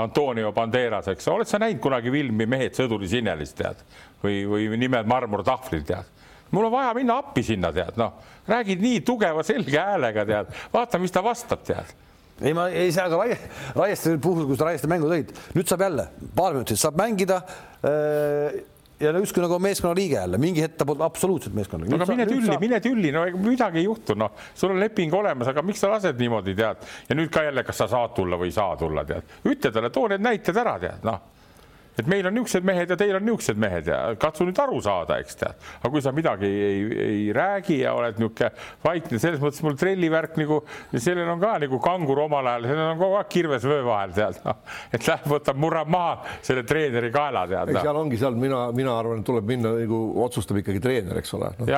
Antonio Banderas, eks, oled sa näinud kunagi filmi Mehed sõduri Sinelis tead või, või Nimed marmortahvlil tead? Mul on vaja minna appi sinna, tead, noh, räägid nii tugeva selge häälega, tead, vaata, mis ta vastab, tead. Ei, ma ei saa ka Raie, Raieste puhul, kui sa Raieste mängu tõid, nüüd saab jälle paar minutit saab mängida äh, ja justkui nagu meeskonna liige jälle, mingi hetk ta polnud absoluutselt meeskonna liige. aga mine tülli, mine tülli, no midagi ei juhtu, noh, sul on leping olemas, aga miks sa lased niimoodi, tead, ja nüüd ka jälle, kas sa saad tulla või ei saa tulla, tead, ütle talle, too need näited ära, tead, noh et meil on niisugused mehed ja teil on niisugused mehed ja katsu nüüd aru saada, eks tead. aga kui sa midagi ei, ei räägi ja oled niisugune vaikne, selles mõttes mul trellivärk nagu, sellel on ka nagu kangur omal ajal, sellel on kogu aeg kirves vöö vahel, tead no.. et läheb, võtab, murrab maha selle treeneri kaela, tead no.. seal ongi seal, mina, mina arvan, et tuleb minna nagu otsustab ikkagi treener, eks ole. No,.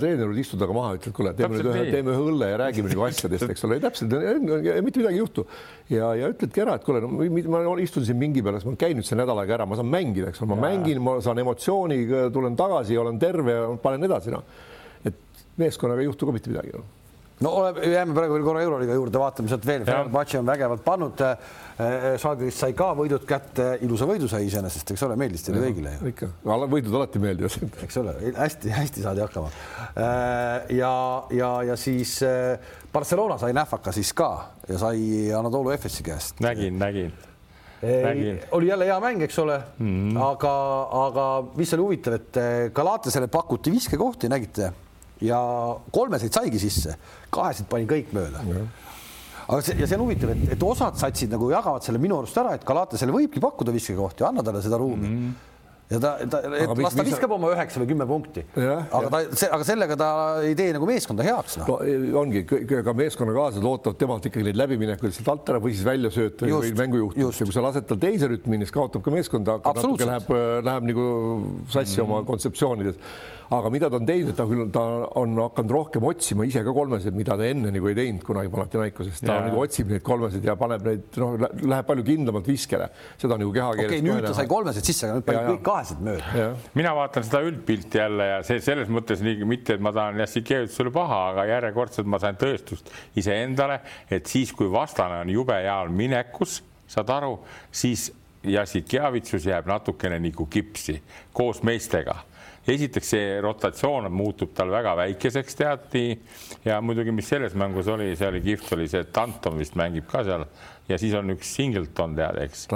treener võib istuda ka maha, ütleb, kuule, teeme nüüd ühe, teeme ühe õlle ja räägime nagu asjadest, eks ole, täpselt, mitte midagi ei juhtu. Ja, ja ütledki ära, et kuule no,, ma istun siin mingi peal, ma käin nüüd see nädal aega ära, ma saan mängida, eks ole, ma ja. mängin, ma saan emotsiooni, tulen tagasi, olen terve ja panen edasi, noh. et meeskonnaga ei juhtu ka mitte midagi no no oleme, jääme praegu veel korra Euroliiga juurde, vaatame sealt veel, Fenerbahce on vägevalt pannud. Žalgirist sai ka võidud kätte, ilusa võidu sai iseenesest, eks ole, meeldis teile kõigile ju. ikka, võidud alati meeldivad. eks ole, hästi-hästi saadi hakkama. ja, ja, ja siis Barcelona sai nähvaka siis ka ja sai Anadolu Efesi käest. nägin, nägin oli jälle hea mäng, eks ole mm, -hmm. aga, aga mis oli huvitav, et Galatesele pakuti viskekohti, nägite ja kolmeseid saigi sisse, kahesid pani kõik mööda. aga see ja see on huvitav, et, et osad satsid nagu jagavad selle minu arust ära, et Galatesele võibki pakkuda viskekohti, anna talle seda ruumi mm. -hmm ja ta, ta, et las ta viskab oma üheksa või kümme punkti, aga ta, aga sellega ta ei tee nagu meeskonda heaks no.. no ongi, ka meeskonnakaaslased ootavad temalt ikkagi neid läbiminekuid sealt alt ära või siis välja sööta või mängujuhtimist ja kui sa lased tal teise rütmi, siis kaotab ka meeskonda, natuke läheb, läheb nagu sassi mm -hmm. oma kontseptsioonides aga mida ta on teinud, ta küll, ta on hakanud rohkem otsima ise ka kolmesid, mida ta enne nagu ei teinud kunagi Panathinaikoses, ta ja. nagu otsib neid kolmesid ja paneb neid, noh, läheb palju kindlamalt viskele, seda nagu kehakeeles. okei okay,, nüüd ta sai kolmesed sisse, aga nüüd pani kõik kahesed mööda. mina vaatan seda üldpilti jälle ja see selles mõttes nii, mitte et ma tahan Jassikevitsusele paha, aga järjekordselt ma sain tõestust iseendale, et siis, kui vastane on jube heal minekus, saad aru, siis Jassikevitsus jääb natukene nagu kipsi koos meestega esiteks see rotatsioon muutub tal väga väikeseks teati. Ja muidugi, mis selles mängus oli, see oli kihvt, oli see, et Anton vist mängib ka seal. Ja siis on üks Singleton tead, eks.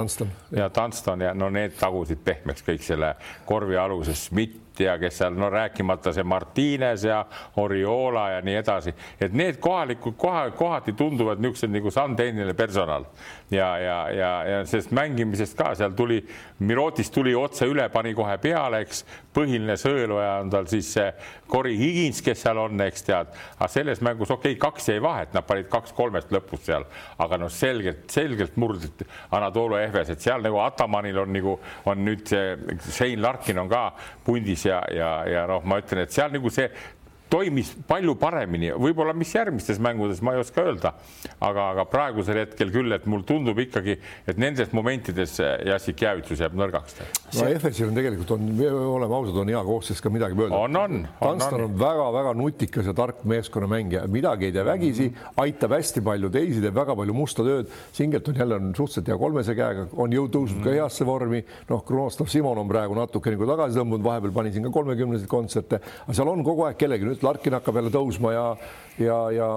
ja Dunston ja no need tagusid pehmeks kõik selle korvi aluses, Schmidt ja kes seal, no rääkimata see Martines ja Oriola ja nii edasi, et need kohalikud koha, kohati tunduvad niisugused nagu sandtehniline personal. Ja, ja, ja, ja sellest mängimisest ka seal tuli, Mirotis tuli otse üle, pani kohe peale, eks. Põhiline sõeluja on tal siis see Cory Higins, kes seal on, eks tead, aga selles mängus okei okay,, kaks jäi vahet, nad panid kaks-kolmest lõpus seal, aga noh, selgelt, selgelt murdid Anatoly Ehves, et seal nagu Atamanil on nagu on nüüd see Shane Larkin on ka pundis ja, ja, ja noh, ma ütlen, et seal nagu see toimis palju paremini, võib-olla mis järgmistes mängudes, ma ei oska öelda, aga, aga praegusel hetkel küll, et mulle tundub ikkagi, et nendes momentides Jassik Jäävitsus jääb nõrgaks. No FS-il on tegelikult on, oleme ausad, on hea koosseis ka midagi mööda. on, on. Tanston on väga-väga nutikas ja tark meeskonnamängija, midagi ei tee vägisi aitab hästi palju teisi, teeb väga palju musta tööd. Singleton jälle on suhteliselt hea kolmese käega, on jõud tõusnud mm ka heasse vormi. noh, Kronoslav Simon on praegu natuke nagu tagasi tõmbunud, vahepeal pani siin ka kolmekümneseid kontserte, aga seal on kogu aeg kellegi, nüüd Larkin hakkab jälle tõusma ja ja, ja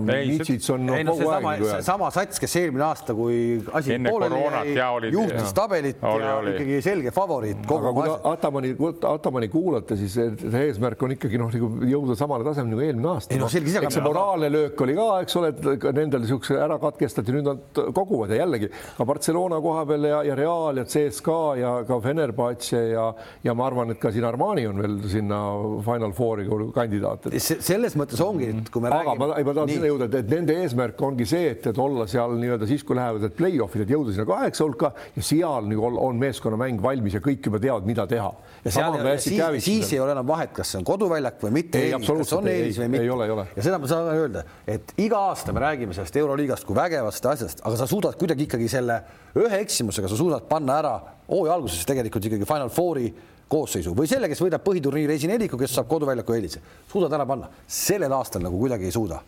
Mitsits on no, ei, no, kogu sama, aeg. sama sats, kes eelmine aasta, kui asi Enne pooleli jäi, juhtis tabelit oli, ja oli. ikkagi selge favoriit. aga kui Atamani, Atamani kuulata, siis see eesmärk on ikkagi noh, nagu jõuda samale tasemele nagu eelmine aasta. No, selge, eks see moraalne löök oli ka, eks ole, et nendel niisuguse ära katkestati, nüüd nad koguvad ja jällegi ka Barcelona koha peal ja, ja Real ja CSKA ja ka Fenerbahce ja, ja ma arvan, et ka siin Armani on veel sinna Final Fouri kandidaat. selles mõttes ongi, et kui me aga räägime. ma, ma tahan sinna jõuda, et nende eesmärk ongi see, et, et olla seal nii-öelda siis, kui lähevad need play-off'id, et jõuda sinna kaheksa hulka ja seal nagu on, on meeskonnamäng valmis ja kõik juba teavad, mida teha. ja seal, siis, siis ei ole enam vahet, kas see on koduväljak või mitte. kas on eelis või mitte. ja seda ma saan öelda, et iga aasta me räägime sellest Euroliigast kui vägevast asjast, aga sa suudad kuidagi ikkagi selle ühe eksimusega, sa suudad panna ära hooaja alguses tegelikult ikkagi Final Fouri koosseisu või selle, kes võidab põhiturniiri esineliku, kes saab koduväljaku eelise, suudad ära panna. sellel aastal nagu kuidagi ei suuda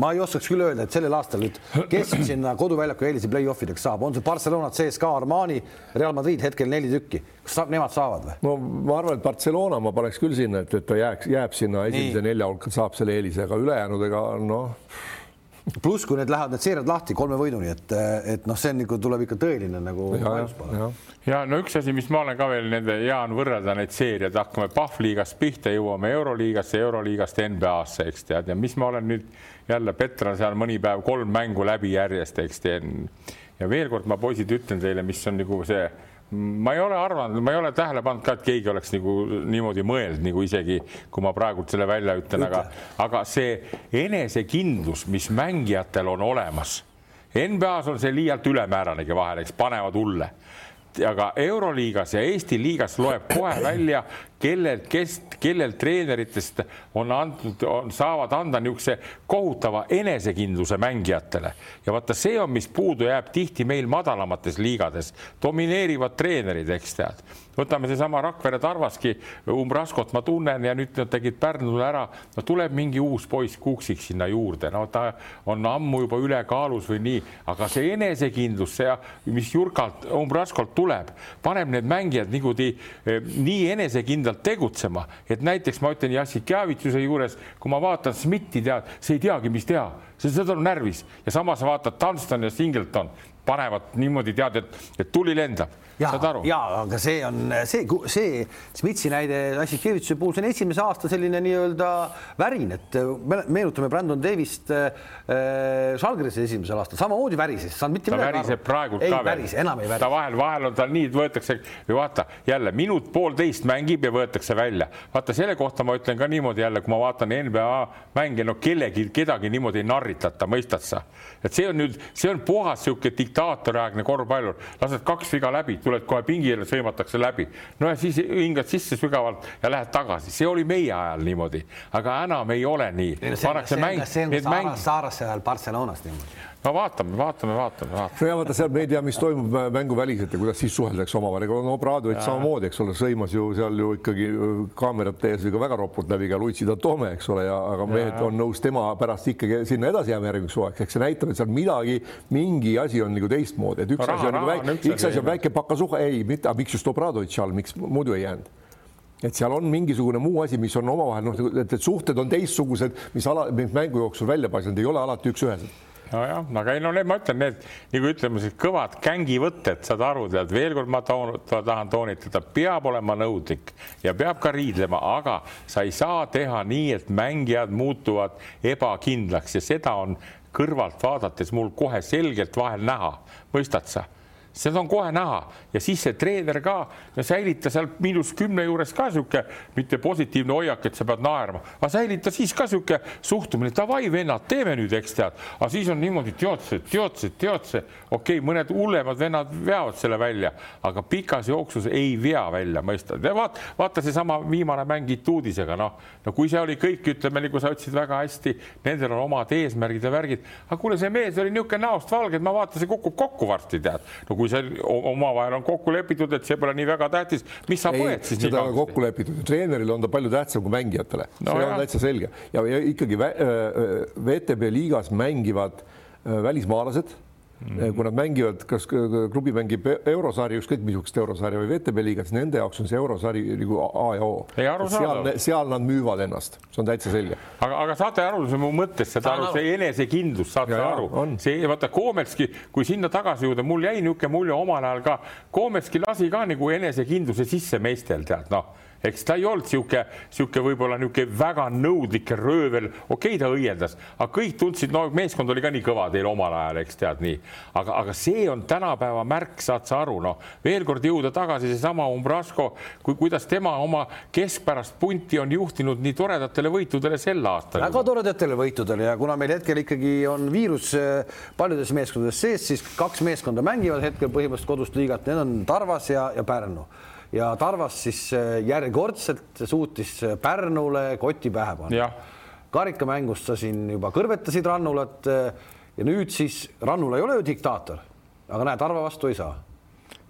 ma ei oskaks küll öelda, et sellel aastal nüüd, kes sinna koduväljaku eelise play-off ideks saab, on see Barcelona, CSKA, Armani, Real Madrid hetkel neli tükki, kas saab, nemad saavad või? no ma arvan, et Barcelona ma paneks küll sinna, et, et ta jääks, jääb sinna esimese Nii. nelja hulka, saab selle eelise, aga ülejäänud ega noh pluss, kui need lähevad need seeriad lahti kolme võiduni, et, et noh, see on nagu tuleb ikka tõeline nagu. ja, ja. ja no üks asi, mis ma olen ka veel nende, Jaan, võrrelda neid seeriad, hakkame Pahvliigast pihta, jõuame Euroliigasse, Euroliigast NBA-sse, eks tead, ja mis ma olen nüüd jälle Petran seal mõni päev kolm mängu läbi järjest, eks tead. ja veel kord ma poisid ütlen teile, mis on nagu see ma ei ole arvanud, ma ei ole tähele pannud ka, et keegi oleks nagu niimoodi mõelnud, nagu isegi kui ma praegult selle välja ütlen, aga, aga see enesekindlus, mis mängijatel on olemas. NBA-s on see liialt ülemääranegi vahel, eks panevad hulle aga Euroliigas ja Eesti liigas loeb kohe välja, kellelt, kes, kellel treeneritest on antud, saavad anda niisuguse kohutava enesekindluse mängijatele. Ja vaata, see on, mis puudu jääb tihti meil madalamates liigades, domineerivad treenerid, eks tead. võtame seesama Rakvere Tarvaski, Umbraskot ma tunnen ja nüüd nad tegid Pärnule ära, no tuleb mingi uus poiss Kuuksiks sinna juurde, no ta on ammu juba ülekaalus või nii, aga see enesekindlus, see, mis Jurkalt, Umbraskolt tuleb, paneb need mängijad niimoodi eh, nii enesekindlalt kindlalt tegutsema, et näiteks ma ütlen Jassikjavitsuse juures, kui ma vaatan Smitti, tead, see ei teagi, mis teha, see on närvis. Ja samas vaatad Dunston ja Singleton panevad niimoodi tead, et, et tuli lendab saad aru? ja, aga see on see, see Smitsi näide Assikevitši puhul, see on esimese aasta selline nii-öelda värin, et meenutame Brandon Davist äh, Žalgirise esimesel aastal samamoodi värises, saanud mitte midagi aru. väriseb praegult ei, ka veel. enam ei värise. ta vahel, vahel on tal nii, et võetakse või vaata jälle minut-poolteist mängib ja võetakse välja. vaata selle kohta ma ütlen ka niimoodi jälle, kui ma vaatan NBA mänge, no kellegi, kedagi niimoodi ei narritata, mõistad sa? et see on nüüd, see on puhas niisugune diktaatoriaegne korvpallur, lased kaks viga läbi tuled kohe pingile, sõimatakse läbi. no ja siis hingad sisse sügavalt ja lähed tagasi, see oli meie ajal niimoodi, aga enam ei ole nii. Saaras, ajal Barcelonas niimoodi no vaatame, vaatame, vaatame, vaatame. no ja vaata seal me ei tea, mis toimub mänguväliselt ja kuidas siis suheldakse omavahel, ega no Bradovic samamoodi, eks ole, sõimas ju seal ju ikkagi kaamerate ees ka väga ropult läbi ka Luitsi Tatome, eks ole, ja aga mehed on nõus tema pärast ikkagi sinna edasi jääma järgmiseks hooaegs, eks see näitab, et seal midagi, mingi asi on nagu teistmoodi, et üks raha, asi on nagu väike, üks asi on väike pakasuhe, ei, mitte, miks just Obradovic all, miks muidu ei jäänud? Et seal on mingisugune muu asi, mis on omavahel noh, et, et suhted on teistsugused, mis ala, mis mängu jooksul välja paistavad, ei ole alati üks-ühesed nojah, aga ei no need, ma ütlen, need nagu ütleme, kõvad kängivõtted, saad aru, tead veel kord ma toon, tahan toonitada, peab olema nõudlik ja peab ka riidlema, aga sa ei saa teha nii, et mängijad muutuvad ebakindlaks ja seda on kõrvalt vaadates mul kohe selgelt vahel näha, mõistad sa seda on kohe näha. Ja siis see treener ka säilita seal miinus kümne juures ka sihuke mitte positiivne hoiak, et sa pead naerma, aga säilita siis ka sihuke suhtumine, davai vennad, teeme nüüd, eks tead, aga siis on niimoodi teotse, teotse, teotse, okei okay,, mõned hullemad vennad veavad selle välja, aga pikas jooksus ei vea välja, mõistad, vaata, vaata seesama viimane mäng Ituudisega, noh, no kui see oli kõik, ütleme, nagu sa ütlesid väga hästi, nendel on omad eesmärgid ja värgid, aga kuule, see mees oli niisugune näost valge, et ma vaatasin, kukub kokku varsti, tead. No, kui see omavahel on kokku lepitud, et see pole nii väga tähtis, mis sa põed siis? seda on kokku lepitud, treenerile on ta palju tähtsam kui mängijatele no, see jah. on täitsa selge ja, ja ikkagi VTB liigas mängivad välismaalased mm. kui nad mängivad, kas klubi mängib eurosari, ükskõik missugust eurosarja või VTB liigat, siis nende jaoks on see eurosari nagu A ja O. seal, seal nad müüvad ennast, see on täitsa selge. aga, aga saate aru mu mõttest, saate aru, see enesekindlus, saate ja, aru, see vaata Koometski, kui sinna tagasi jõuda, mul jäi niisugune mulje omal ajal ka, Koometski lasi ka nagu enesekindluse sisse meestel tead noh eks ta ei olnud sihuke, sihuke võib-olla niisugune väga nõudlik röövel, okei okay,, ta õiendas, aga kõik tundsid, no meeskond oli ka nii kõva teil omal ajal, eks tead nii, aga, aga see on tänapäeva märk, saad sa aru, noh, veel kord jõuda tagasi seesama Umbrasko, kui, kuidas tema oma keskpärast punti on juhtinud nii toredatele võitudele sel aastal. väga toredatele võitudele ja kuna meil hetkel ikkagi on viirus äh, paljudes meeskondades sees, siis kaks meeskonda mängivad hetkel põhimõtteliselt kodust liigat, need on Tarvas ja, ja Pärnu ja Tarvas siis äh, järjekordselt suutis äh, Pärnule koti pähe panna. karikamängust sa siin juba kõrvetasid Rannulat äh, ja nüüd siis Rannula ei ole ju diktaator, aga näe, Tarva vastu ei saa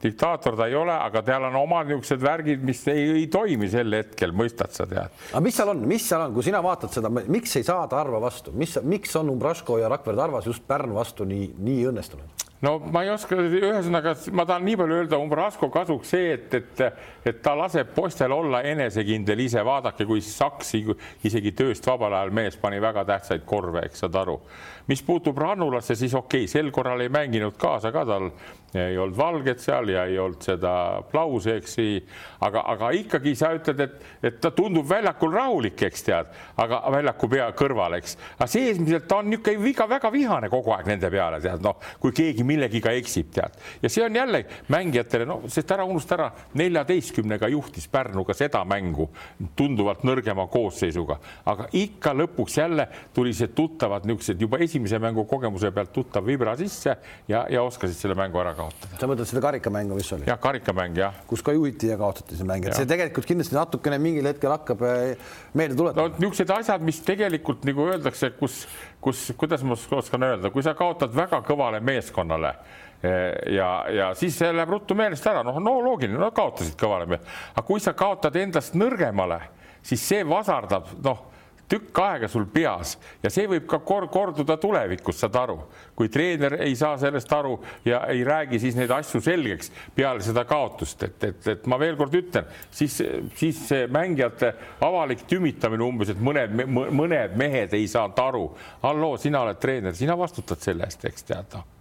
diktaator ta ei ole, aga tal on omad niisugused värgid, mis ei, ei toimi sel hetkel, mõistad sa tead. aga mis seal on, mis seal on, kui sina vaatad seda, miks ei saa Tarva vastu, mis, miks on Umbrasko ja Rakvere Tarvas just Pärnu vastu nii, nii õnnestunud? No ma ei oska, ühesõnaga ma tahan nii palju öelda Umbrasko kasuks see, et, et, et ta laseb poistel olla enesekindel ise, vaadake, kui Saksi isegi tööst vabal ajal mees pani väga tähtsaid korve, eks saad aru. mis puutub Rannulasse, siis okei okay,, sel korral ei mänginud kaasa ka tal ei olnud valget seal ja ei olnud seda aplausi, eks, aga, aga ikkagi sa ütled, et, et ta tundub väljakul rahulik, eks tead, aga väljaku pea kõrval, eks, aga seesmiselt ta on niisugune viga, väga vihane kogu aeg nende peale, tead, noh, kui keegi millegiga eksib, tead, ja see on jälle mängijatele, no sest ära unusta ära, neljateistkümnega juhtis Pärnuga seda mängu tunduvalt nõrgema koosseisuga, aga ikka lõpuks jälle tuli see tuttavad niisugused juba esimese mängu kogemuse pealt tuttav vibra sisse ja, ja oskasid selle mängu ära kaotada. sa mõtled seda karikamängu, mis oli? jah, karikamäng jah. kus ka juhiti ja kaotati see mäng, et ja. see tegelikult kindlasti natukene mingil hetkel hakkab eh, meelde tuletama. no niisugused asjad, mis tegelikult nagu öeldakse, kus, kus, kuidas ma oskan öelda, kui sa kaotad väga kõvale meeskonnale eh, ja, ja siis see läheb ruttu meelest ära, noh, no loogiline, no kaotasid kõvale meest, aga kui sa kaotad endast nõrgemale, siis see vasardab, noh tükk aega sul peas ja see võib ka kor korduda tulevikus, saad aru, kui treener ei saa sellest aru ja ei räägi siis neid asju selgeks peale seda kaotust, et, et, et ma veel kord ütlen, siis, siis see mängijate avalik tümitamine umbes, et mõned, mõned mehed ei saanud aru. halloo, sina oled treener, sina vastutad selle eest, eks tead noh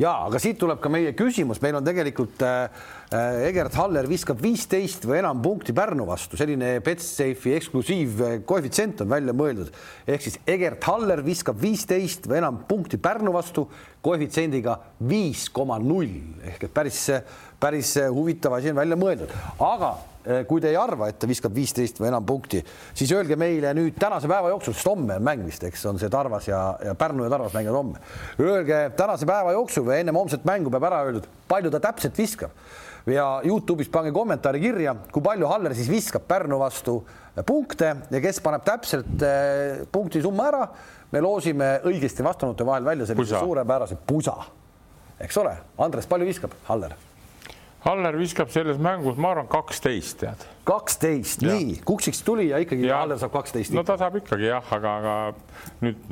ja aga siit tuleb ka meie küsimus, meil on tegelikult äh, äh Egert Haller viskab viisteist või enam punkti Pärnu vastu, selline Betsafe'i eksklusiivkoefitsient on välja mõeldud, ehk siis Egert Haller viskab viisteist või enam punkti Pärnu vastu koefitsiendiga viis koma null. Ehk et päris, päris huvitav asi on välja mõeldud, aga Eh, kui te ei arva, et ta viskab viisteist või enam punkti, siis öelge meile nüüd tänase päeva jooksul, sest homme on mäng vist, eks on see Tarvas ja, ja Pärnu ja Tarvas mängivad homme. Öelge tänase päeva jooksul või ennem homset mängu peab ära öeldud, palju ta täpselt viskab ja Youtube'is pange kommentaari kirja, kui palju Haller siis viskab Pärnu vastu punkte ja kes paneb täpselt eh, punkti summa ära. me loosime õigesti vastanute vahel välja sellise suurepärase pusa, eks ole. Andres, palju viskab Haller? Haller viskab selles mängus, ma arvan, kaksteist tead. kaksteist, nii, Kuksiks tuli ja ikkagi ja. Haller saab kaksteist. no ta saab ikkagi jah, aga, aga nüüd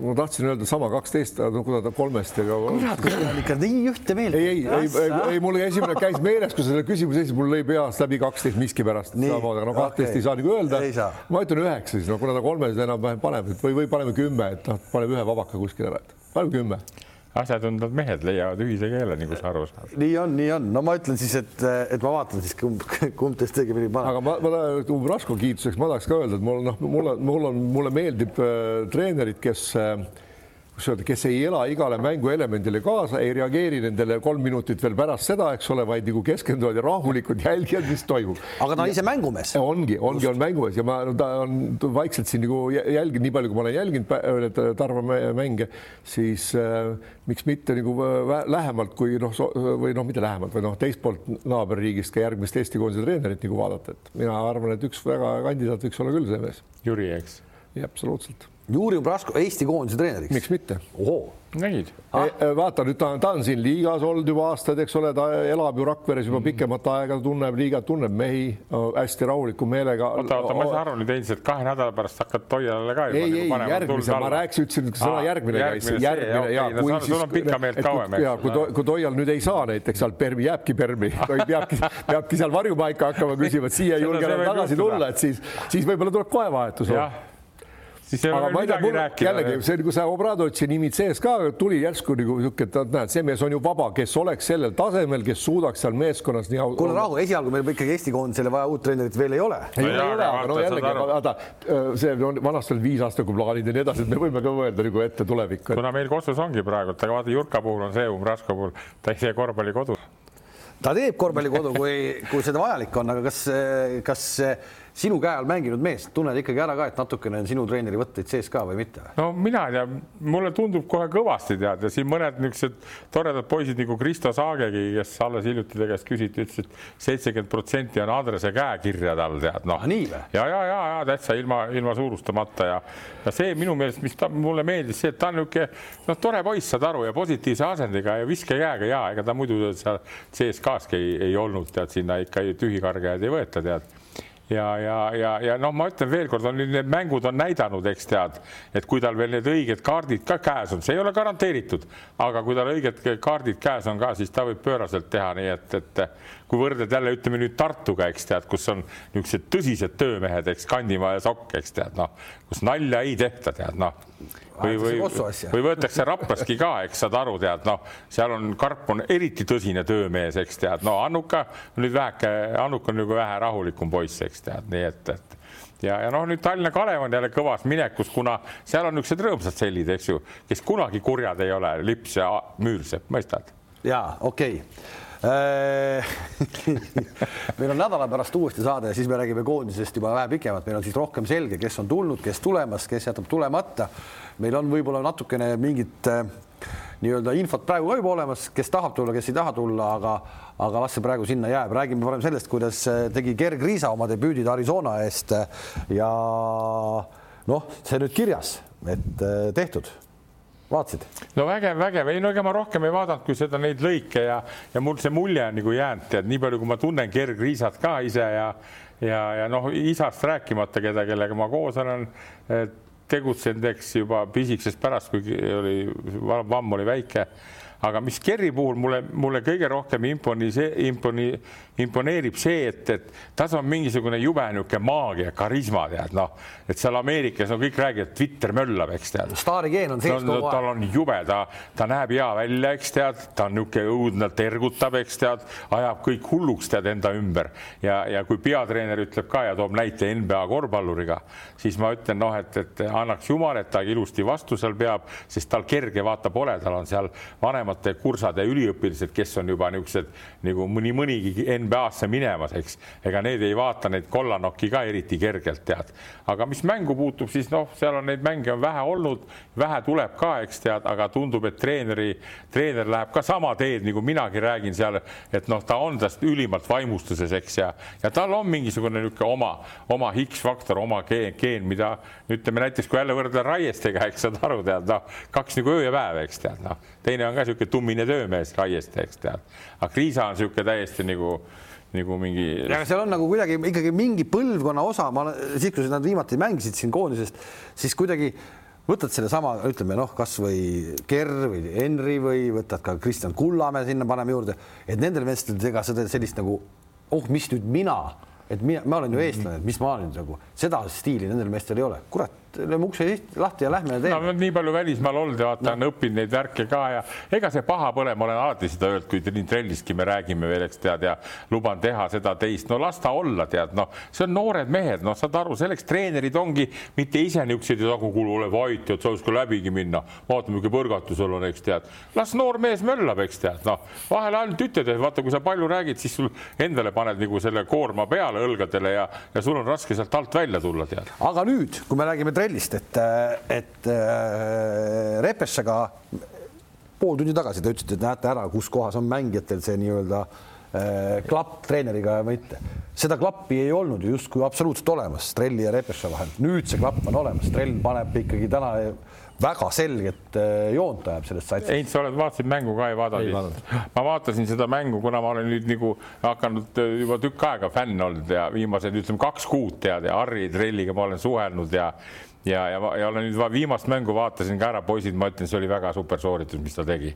ma tahtsin öelda sama kaksteist, no kuna ta kolmest ega. kurat, kui on ikka nii ühte meelt. ei, ei, ei, ei, ei, mul esimene käis meeles, kui selle küsimuse esitas, mul lõi peast läbi kaksteist miskipärast. no kaksteist okay. ei saa nagu öelda. ma ütlen üheksa siis, no kuna ta kolmes enam-vähem paneb, või, või paneme kümme, et noh, paneme ühe vabaka kuskile ära, et paneme kümme asjatundvad mehed leiavad ühise keele, nagu sa aru saad. nii on, nii on, no ma ütlen siis, et, et ma vaatan siis kumb, kumb teist õigemini paneb. aga ma, ma Umbrasko kiituseks ma tahaks ka öelda, et mul noh, mul on, mul on, mulle meeldib äh, treenerid, kes äh, kuidas öelda, kes ei ela igale mänguelemendile kaasa, ei reageeri nendele kolm minutit veel pärast seda, eks ole, vaid nagu keskenduvad ja rahulikult jälgivad, mis toimub. aga ta on ise mängumees. ongi, ongi, on mängumees ja ma, ta on vaikselt siin nagu jälginud, nii palju, kui ma olen jälginud need Tarva mänge, siis äh, miks mitte nagu äh, lähemalt kui noh, või noh, mitte lähemalt või noh, teist poolt naaberriigist ka järgmist Eesti koondise treenerit nagu vaadata, et mina arvan, et üks väga kandidaat võiks olla küll see mees. Jüri, eks? jah, absoluutselt Juri Prasko Eesti koondise treeneriks. miks mitte? nägid ah.? vaata nüüd ta, ta on siin liigas olnud juba aastaid, eks ole, ta elab ju Rakveres juba pikemat aega, tunneb liigat, tunneb mehi hästi rahuliku meelega. oota, oota, ma ei saa aru nüüd endiselt kahe nädala pärast hakkad Toialale ka. ei, ei järgmise, ma rääkisin, ütlesin sõna järgmine käis, järgmine ja kui no, siis. sul on pikka meelt kauem, eks. ja kui, kui Toial nüüd ei saa näiteks sealt Permi, jääbki Permi, peabki, peabki seal varjupaika hakkama küsima, et siia ei julge enam tagasi tulla, et siis, siis võib-olla tuleb kohe vahetus siis ei ole midagi rääkida. jällegi see, kui see Obradovitši nimi sees ka tuli järsku nagu niisugune, et näed, see mees on ju vaba, kes oleks sellel tasemel, kes suudaks seal meeskonnas nii. kuule rahu, esialgu meil ikkagi Eesti koondisele vaja uut treenerit veel ei ole. ei ole, aga no jällegi, vaata see on vanasti veel viis aastat, kui plaanid ja nii edasi, et me võime ka mõelda nagu ette tulevikku. kuna meil Kossus ongi praegu, aga vaata Jurka puhul on see, Umbrasko puhul ta ei tee korvpalli kodus. ta teeb korvpalli kodu, kui, kui seda vajalik on, aga kas, kas sinu käe all mänginud mees, tunned ikkagi ära ka, et natukene on sinu treeneri võtteid sees ka või mitte? no mina ei tea, mulle tundub kohe kõvasti tead ja siin mõned niisugused toredad poisid nagu Kristo Saagegi, kes alles hiljuti ta käest küsiti, ütles, et seitsekümmend protsenti on Andrese käekirja tal tead noh. ja, ja, ja, ja täitsa ilma, ilma suurustamata ja, ja see minu meelest, mis ta mulle meeldis, see, et ta on niisugune noh, tore poiss, saad aru ja positiivse asendiga ja viskekäega ja ega ta muidu seal CSKA-ski ei, ei olnud tead sinna ikka tühikargajaid ei võeta tead ja, ja, ja, ja noh, ma ütlen veelkord, on need mängud on näidanud, eks tead, et kui tal veel need õiged kaardid ka käes on, see ei ole garanteeritud, aga kui tal õiged kaardid käes on ka, siis ta võib pööraselt teha, nii et, et kui võrdled jälle ütleme nüüd Tartuga, eks tead, kus on niisugused tõsised töömehed, eks Kandimaa ja Sokk, eks tead, noh, kus nalja ei tehta, tead noh või, või, või võetakse Raplaski ka, eks saad aru, tead, noh, seal on Karp on eriti tõsine töömees, eks tead, no Annuka nüüd väheke, Annuk on nagu vähe rahulikum poiss, eks tead, nii et, et. Ja, ja noh, nüüd Tallinna Kalev on jälle kõvas minekus, kuna seal on niisugused rõõmsad sellid, eks ju, kes kunagi kurjad ei ole, Lips ja Müürsepp, mõistad? ja okei. okay meil on nädala pärast uuesti saade ja siis me räägime koondisest juba vähe pikemalt, meil on siis rohkem selge, kes on tulnud, kes tulemas, kes jätab tulemata. meil on võib-olla natukene mingit äh, nii-öelda infot praegu ka juba olemas, kes tahab tulla, kes ei taha tulla, aga aga las see praegu sinna jääb, räägime parem sellest, kuidas äh, tegi Gerg Riisa oma debüüdid Arizona eest. Ja noh, see nüüd kirjas, et tehtud vaatasid? no vägev, vägev, ei no ega ma rohkem ei vaadanud, kui seda neid lõike ja, ja mul see mulje on nagu jäänud, tead, nii palju, kui ma tunnen Gerg Riisat ka ise ja ja, ja noh, isast rääkimata, keda, kellega ma koos olen tegutsenud, eks juba pisikesest pärast, kui oli, vamm oli väike aga mis Kerri puhul mulle, mulle kõige rohkem imponi, imponi, imponeerib see, et, et tas on mingisugune jube niisugune maagia, karisma tead noh, et seal Ameerikas no kõik räägivad, Twitter möllab, eks tead. staarigeen on sees kogu aeg. tal on jube, ta, ta näeb hea välja, eks tead, ta on niisugune õudne, tergutab, eks tead, ajab kõik hulluks tead enda ümber ja, ja kui peatreener ütleb ka ja toob näite NBA korvpalluriga, siis ma ütlen noh, et, et annaks jumal, et ta ilusti vastu seal peab, sest tal kerge vaata pole, tal on seal vanemate kursade üliõpilased, kes on juba niisugused nagu mõni mõnigi NBA-sse minemas, eks, ega need ei vaata neid kollanokki ka eriti kergelt, tead. aga mis mängu puutub, siis noh, seal on neid mänge on vähe olnud, vähe tuleb ka, eks tead, aga tundub, et treeneri, treener läheb ka sama teed, nagu minagi räägin seal, et noh, ta on tast ülimalt vaimustuses, eks ja, ja tal on mingisugune niisugune oma, oma X-faktor, oma geen, geen, mida ütleme näiteks, kui jälle võrdleda Raiestega, eks saad aru, tead noh, kaks nagu öö ja päev, eks tead noh, teine on ka niisugune tummine töömees Raieste, eks tead, aga Kriisa on niisugune täiesti nagu nagu mingi. ja seal on nagu kuidagi ikkagi mingi põlvkonna osa, ma siis, kui nad viimati mängisid siin koondisest, siis kuidagi võtad sellesama, ütleme noh, kasvõi Ger või Henri või võtad ka Kristjan Kullamäe sinna paneme juurde, et nendel meestel ega seda sellist nagu oh, mis nüüd mina, et mina, ma olen ju eestlane, mis ma nüüd nagu seda stiili nendel meestel ei ole, kurat lööme ukse lahti ja lähme teeme. no nii palju välismaal olnud ja vaata no. on õppinud neid värke ka ja ega see paha pole, ma olen alati seda öelnud, kui nii trellistki me räägime veel, eks tead ja luban teha seda teist, no las ta olla, tead, noh, see on noored mehed, noh, saad aru, selleks treenerid ongi mitte ise niisugused, nagu kuule, ole vait, et sa võiks ka läbigi minna, vaata, milline põrgatus sul on, eks tead, las noor mees möllab, eks tead, noh, vahel ainult ütled, et vaata, kui sa palju räägid, siis sul endale paned nagu selle koorma peale õlgadele ja, ja sul on raske sealt alt välja tulla, tead. aga nüüd, kui me räägime trellist, et, et äh, Repessaga pool tundi tagasi te ütlesite, et näete ära, kus kohas on mängijatel see nii-öelda äh, klapp treeneriga või mitte. seda klappi ei olnud ju justkui absoluutselt olemas Trelli ja Repeša vahel. nüüd see klapp on olemas, Trell paneb ikkagi täna väga selget äh, joont ajab sellest satsist. Heinz, sa oled, vaatasid mängu ka, ei vaadanud? ma vaatasin seda mängu, kuna ma olen nüüd nagu hakanud äh, juba tükk aega fänn olnud ja viimased ütleme kaks kuud tead ja Harri Trelliga ma olen suhelnud ja ja, ja, ja olen nüüd viimast mängu vaatasin ka ära, poisid, ma ütlen, see oli väga super sooritus, mis ta tegi.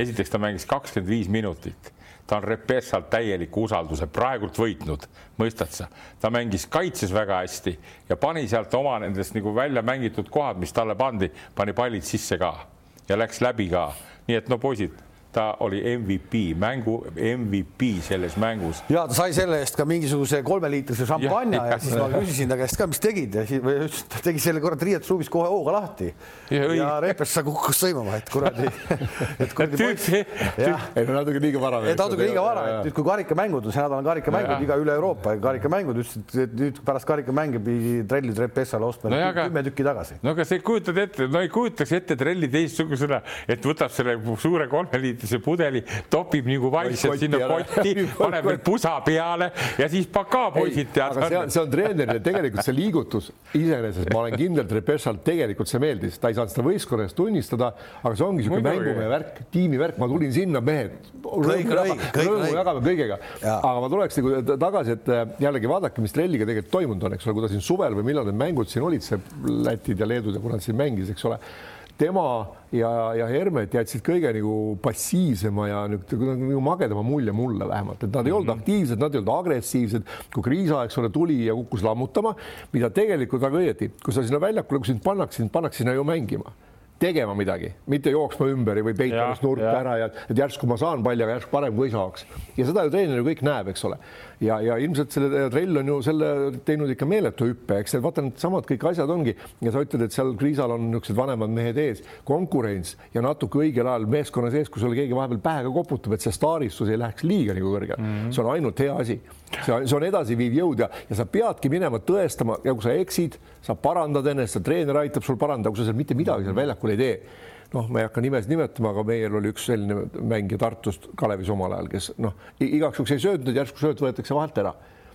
esiteks ta mängis kakskümmend viis minutit ta on Repessalt täieliku usalduse praegult võitnud, mõistad sa? ta mängis kaitses väga hästi ja pani sealt oma nendest nagu välja mängitud kohad, mis talle pandi, pani pallid sisse ka ja läks läbi ka. nii et no poisid ta oli MVP, mängu MVP selles mängus. ja ta sai selle eest ka mingisuguse kolmeliitrise šampanja ja, ja siis ma küsisin ta käest ka, mis tegid ja siis või ütles, ta tegi selle kurat riietusruumis kohe hooga lahti. ja, ja Reepes kukkus sõimama, et kuradi, et kuradi poiss. ei no natuke liiga vara. natuke liiga vara, et nüüd kui karikamängud on, see nädal on karikamängud iga üle Euroopa karikamängud, ütles, et nüüd pärast karikamänge pidi trellid Repessale ostma no, kümme tükki tagasi. no aga sa ei kujutad ette, no ei kujutaks ette trelli teistsugusena, et võtab selle suure kolmeliitrise liitrise pudeli, topib nagu vaikselt sinna kotti, paneb veel pusa peale ja siis pakaa poisid tead. see on, see on treenerile tegelikult see liigutus iseenesest, ma olen kindel, et Repešal tegelikult see meeldis, ta ei saanud seda võistkonna eest tunnistada, aga see ongi niisugune mängumehe värk, tiimivärk, ma tulin sinna, mehed, rõõmu jagame kõigega, aga ma tuleks nagu tagasi, et äh, jällegi vaadake, mis trelliga tegelikult toimunud on, eks ole, kui ta siin suvel või millal need mängud siin olid, see Lätid ja Leedud ja kuna ta siin mängis, eks ole tema ja, ja Hermet jätsid kõige nagu passiivsema ja nagu, magedama mulje mulle vähemalt, et nad ei olnud mm -hmm. aktiivsed, nad ei olnud agressiivsed. kui kriisa, eks ole, tuli ja kukkus lammutama, mida tegelikult väga õieti, kui sa sinna väljakule, kui sind pannakse, sind pannakse sinna ju mängima tegema midagi, mitte jooksma ümber või peitma ennast nurka ära ja et järsku ma saan palli, aga järsku parem kui ei saaks. ja seda ju treener ju kõik näeb, eks ole. Ja, ja ilmselt selle trell on ju selle teinud ikka meeletu hüppe, eks vaata, needsamad kõik asjad ongi ja sa ütled, et seal Kriisal on niisugused vanemad mehed ees, konkurents ja natuke õigel ajal meeskonna sees, kui sulle keegi vahepeal pähe ka koputab, et see staaristus ei läheks liiga nagu kõrgele mm, -hmm. see on ainult hea asi see on, see on edasiviiv jõud ja, ja sa peadki minema tõestama ja kui sa eksid, sa parandad ennast, treener aitab sul parandada, kui sa seal mitte midagi seal väljakul ei tee. Noh, ma ei hakka nimesid nimetama, aga meil oli üks selline mängija Tartust Kalevis omal ajal, kes noh, igaks juhuks ei söötnud, järsku sööt võetakse vahelt ära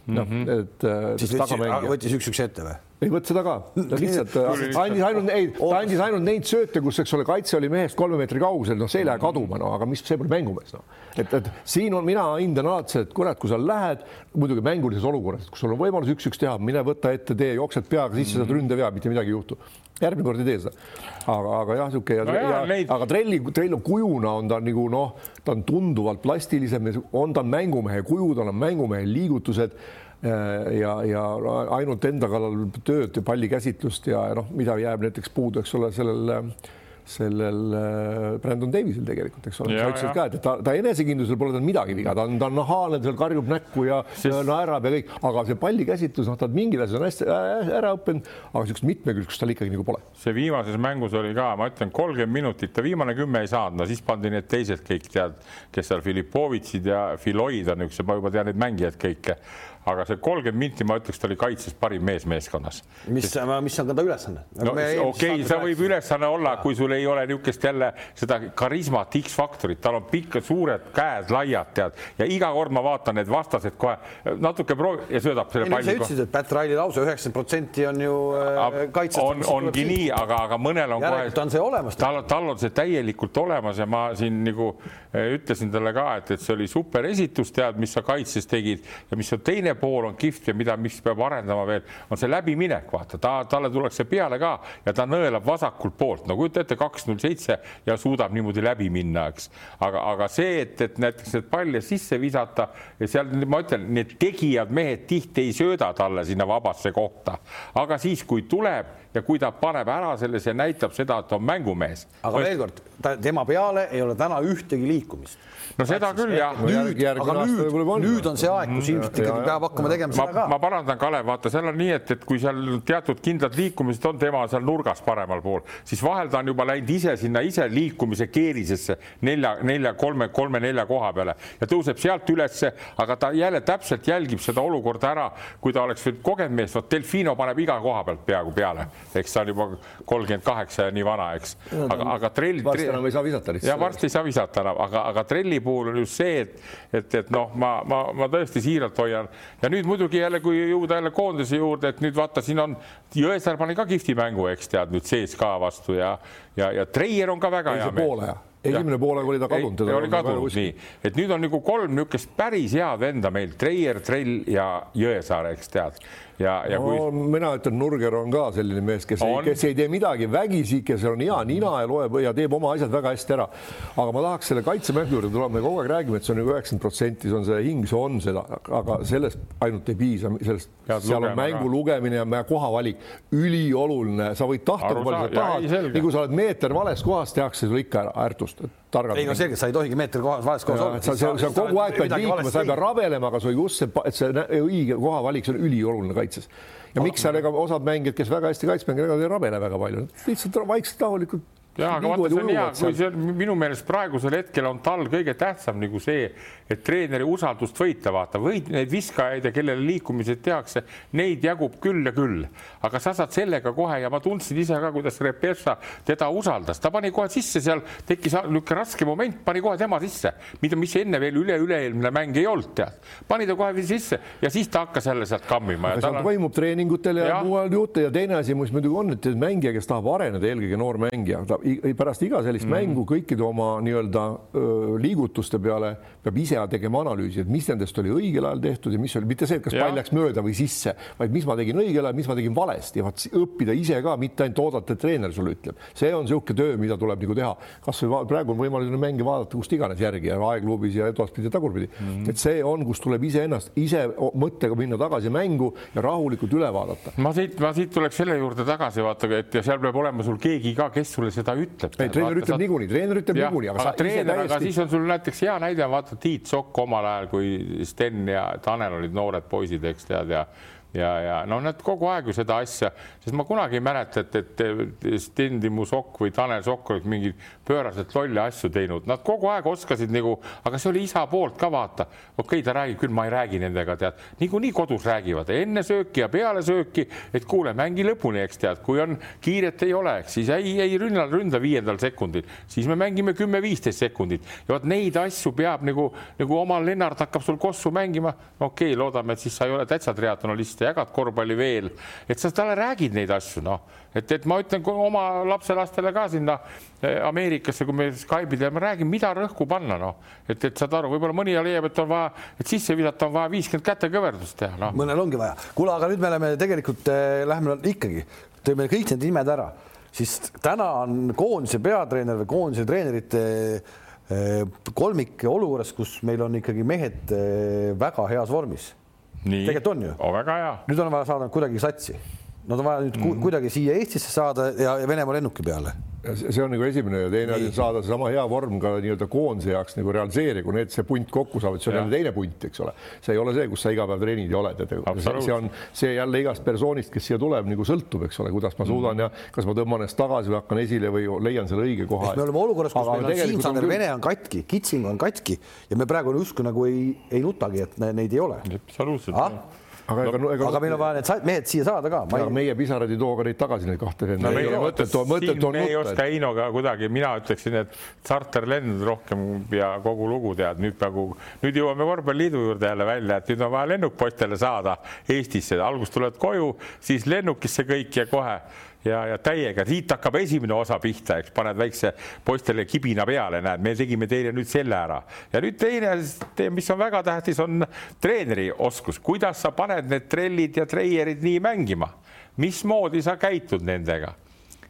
noh mm -hmm., et äh, siis võttis, võttis üks-üks ette või? Ei võtnud seda ka, ta lihtsalt äh, andis ainult, ei, ta andis ainult neid sööte, kus, eks ole, kaitse oli mehest kolme meetri kaugusel, noh, see ei lähe kaduma, no aga mis, see pole mängumees, noh. et, et siin on, mina hindan alati see, et kurat, kui sa lähed muidugi mängulises olukorras, kus sul on võimalus üks-üks teha, mine võta ette, tee, jooksed peaga sisse, saad ründevea, mitte midagi ei juhtu. järgmine kord ei tee seda. aga, aga jah, niisugune ja, no ja, neid... aga trelli, trell on kujuna on ta nagu noh, ta on tunduvalt plastilisem, on ta mängumehe kuju, tal on mängumehe liigutused ja, ja ainult enda kallal tööd ja pallikäsitlust ja noh, mida jääb näiteks puudu, eks ole, sellel sellel äh, Brandon Davisel tegelikult, eks ole, sa ütlesid ka, et ta, ta enesekindlusel pole tal midagi viga, ta on, ta on nahaalne, seal karjub näkku ja Sest... naerab ja kõik, aga see pallikäsitlus, noh, ta mingil asjal on hästi äh, ära õppinud, aga niisugust mitmekülgsust tal ikkagi nagu pole. see viimases mängus oli ka, ma ütlen, kolmkümmend minutit, ta viimane kümme ei saanud, no siis pandi need teised kõik tead, kes seal Filipovitsid ja Filoid on üks, ma juba tean neid mängijaid kõike aga see kolmkümmend minti, ma ütleks, ta oli kaitses parim mees meeskonnas. mis Sest..., mis on ka ta ülesanne no,? okei see võib ülesanne olla, kui sul ei ole niisugust jälle seda karismat, X-faktorit, tal on pikad, suured käed, laiad, tead, ja iga kord ma vaatan need vastased kohe natuke proovi ja söödab selle palli. sa ütlesid, et Pat Riley lause üheksakümmend protsenti on ju äh, kaitses. on, ongi nii, aga, aga mõnel on Järelikult kohe. on see olemas. tal, tal on see täielikult olemas ja ma siin nagu äh, ütlesin talle ka, et, et see oli super esitus, tead, mis sa kaitses tegid ja mis on teine pool on kihvt ja mida, mis peab arendama veel, on see läbiminek, vaata, ta, talle tullakse peale ka ja ta nõelab vasakult poolt, no kujuta ette, kaks null seitse ja suudab niimoodi läbi minna, eks. aga, aga see, et, et näiteks need palle sisse visata ja seal ma ütlen, need tegijad mehed tihti ei sööda talle sinna vabasse kohta, aga siis, kui tuleb ja kui ta paneb ära selle, see näitab seda, et on mängumees. aga veel kord, tema peale ei ole täna ühtegi liikumist no seda küll jah. nüüd, aga nüüd, nüüd on see aeg, kus ilmselt ikkagi peab hakkama tegema seda ma, ka. ma parandan, Kalev, vaata, seal on nii, et, et kui seal teatud kindlad liikumised on, tema seal nurgas paremal pool, siis vahel ta on juba läinud ise sinna ise liikumise keerisesse nelja, nelja, kolme, kolme-nelja koha peale ja tõuseb sealt ülesse, aga ta jälle täpselt jälgib seda olukorda ära, kui ta oleks nüüd kogenud mees, vot Delfino paneb iga koha pealt peaaegu peale, eks ta on juba kolmkümmend kaheksa ja nii vana, eks, aga, aga trell. varsti enam ei saa visata lihtsalt. ja varsti ei saa visata enam, aga, aga trelli puhul on just see, et, et, et noh, ma, ma, ma tõesti siiralt hoian. Ja nüüd muidugi jälle, kui jõuda jälle koondise juurde, et nüüd vaata, siin on Jõesaar pani ka kihvti mängu, eks tead nüüd sees ka vastu ja, ja, ja Treier on ka väga hea poole esimene poolaeg oli ta kadunud. oli kadunud nii, et nüüd on nagu kolm niisugust päris head venda meil, Treier, Trell ja Jõesaar, eks tead ja, ja no, kui. mina ütlen, Nurger on ka selline mees, kes, kes ei tee midagi vägisi, kes on hea nina ja loeb ja teeb oma asjad väga hästi ära. aga ma tahaks selle kaitsemängu juurde tulla, me kogu aeg räägime, et see on üheksakümmend protsenti, see on see hing, see on seda, aga sellest ainult ei piisa, sellest, seal on mängu ka. lugemine ja kohavalik ülioluline, sa võid tahta, kui palju sa tahad, nii kui sa oled meeter vales kohas, tehakse sulle ikka ära ärtust targalt. ei no selge, sa ei tohigi meeter kohas, vales kohas olla. sa, sa, sa kogu aeg pead liikuma, sa ei pea rabelema, aga sul just see, et see õige koha valik, see on ülioluline kaitses. ja miks seal ega osad mängijad, kes väga hästi kaitsmängivad, ega ei rabele väga palju, lihtsalt vaikselt rahulikult ja aga vaata, see on hea, kui see on minu meelest praegusel hetkel on tal kõige tähtsam nagu see, et treeneri usaldust võita, vaata, võid neid viskajaid ja kellele liikumised tehakse, neid jagub küll ja küll, aga sa saad sellega kohe ja ma tundsin ise ka, kuidas Repessa teda usaldas, ta pani kohe sisse, seal tekkis niisugune raske moment, pani kohe tema sisse, mida, mis enne veel üle-üle-eelmine mäng ei olnud, tead, pani ta kohe sisse ja siis ta hakkas jälle sealt kammima. see on... toimub treeningutel ja, ja mujal juurde ja teine asi, mis muidugi on, et mängija, kes tahab areneda, eelkõige noor mängija, ta pärast iga sellist mm. mängu kõikide oma nii-öelda liigutuste peale peab ise tegema analüüsi, et mis nendest oli õigel ajal tehtud ja mis oli mitte see, kas ja. pall läks mööda või sisse, vaid mis ma tegin õigel ajal, mis ma tegin valesti ja vaat õppida ise ka, mitte ainult oodata, et treener sulle ütleb. see on niisugune töö, mida tuleb nagu teha, kasvõi praegu on võimalik mänge vaadata kust iganes järgi ja aegluubis ja edaspidi ja tagurpidi mm.. et see on, kus tuleb iseennast ise mõttega minna tagasi mängu ja rahulikult üle vaadata. ma siit, ma siit tuleks selle juurde tagasi vaata, et ja seal peab olema sul keegi ka, kes sulle seda ütleb ei, treener ütleb niikuinii, treener ütleb niikuinii, aga, aga treener, täiesti... aga siis on sul näiteks hea näide, vaata Tiit Sokk omal ajal, kui Sten ja Tanel olid noored poisid, eks tead ja ja, ja noh, nad kogu aeg ju seda asja, sest ma kunagi ei mäleta, et, et Sten Timmu Sokk või Tanel Sokk olid mingeid pööraselt lolle asju teinud, nad kogu aeg oskasid nagu, aga see oli isa poolt ka vaata. okei okay,, ta räägib küll, ma ei räägi nendega, tead, niikuinii kodus räägivad. Enne sööki ja peale sööki, et kuule, mängi lõpuni, eks tead, kui on kiiret ei ole, eks. Siis ei, ei ründa, ründa viiendal sekundil, siis me mängime kümme-viisteist sekundit. Ja vot neid asju peab nagu, nagu oma Lennart hakkab sul kossu mängima. okei okay,, loodame, et siis sa ei ole täitsa triatlonist ja jagad korvpalli veel, et sa talle räägid neid asju, noh, et, et ma ütlen oma lapselastele ka sinna eh, Ameerikasse, kui me Skype'i teeme, räägin, mida rõhku panna, noh, et, et saad aru, võib-olla mõni leiab, et on vaja, et sisse visata on vaja viiskümmend kätekõverdust teha, noh. mõnel ongi vaja. kuule, aga nüüd me oleme tegelikult äh,, lähme ikkagi, teeme kõik need nimed ära, siis täna on koondise peatreener või koondise treenerite äh, kolmik olukorras, kus meil on ikkagi mehed äh, väga heas vormis tegelikult on ju oh,. väga hea. nüüd on vaja saada kuidagi satsi. Nad on vaja nüüd mm -hmm. kuidagi siia Eestisse saada ja Venemaa lennuki peale see on nagu esimene ja teine asi on saada seesama hea vorm ka nii-öelda koondise jaoks nagu realiseerida, kui need, see punt kokku saavad, see on jälle teine punt, eks ole. see ei ole see, kus sa iga päev treenid ja oled, et see on see jälle igast persoonist, kes siia tuleb, nagu sõltub, eks ole, kuidas ma suudan mm. ja kas ma tõmban ennast tagasi või hakkan esile või leian selle õige koha. me oleme olukorras, kus Aga meil on Siim-Sander küll... Vene on katki, Kitsing on katki ja me praegu justkui nagu ei, ei nutagi, et neid ei ole. absoluutselt ah? Aga ega no,, ega aga meil on vaja need mehed siia saada ka. Ei... meie pisarad ei too ka neid tagasi, neid kahte venda no,. meie mõtet, mõtet on me ei oska Heinoga kuidagi, mina ütleksin, et tšarterlend rohkem ja kogu lugu tead, nüüd nagu, nüüd jõuame korvpalliliidu juurde jälle välja, et nüüd on vaja lennuk poistele saada Eestisse, alguses tuled koju, siis lennukisse kõik ja kohe ja, ja täiega, siit hakkab esimene osa pihta, eks. Paned väikse poistele kibina peale, näed, me tegime teile nüüd selle ära. Ja nüüd teine, mis on väga tähtis, on treeneri oskus, kuidas sa paned need trellid ja treierid nii mängima, mismoodi sa käitud nendega?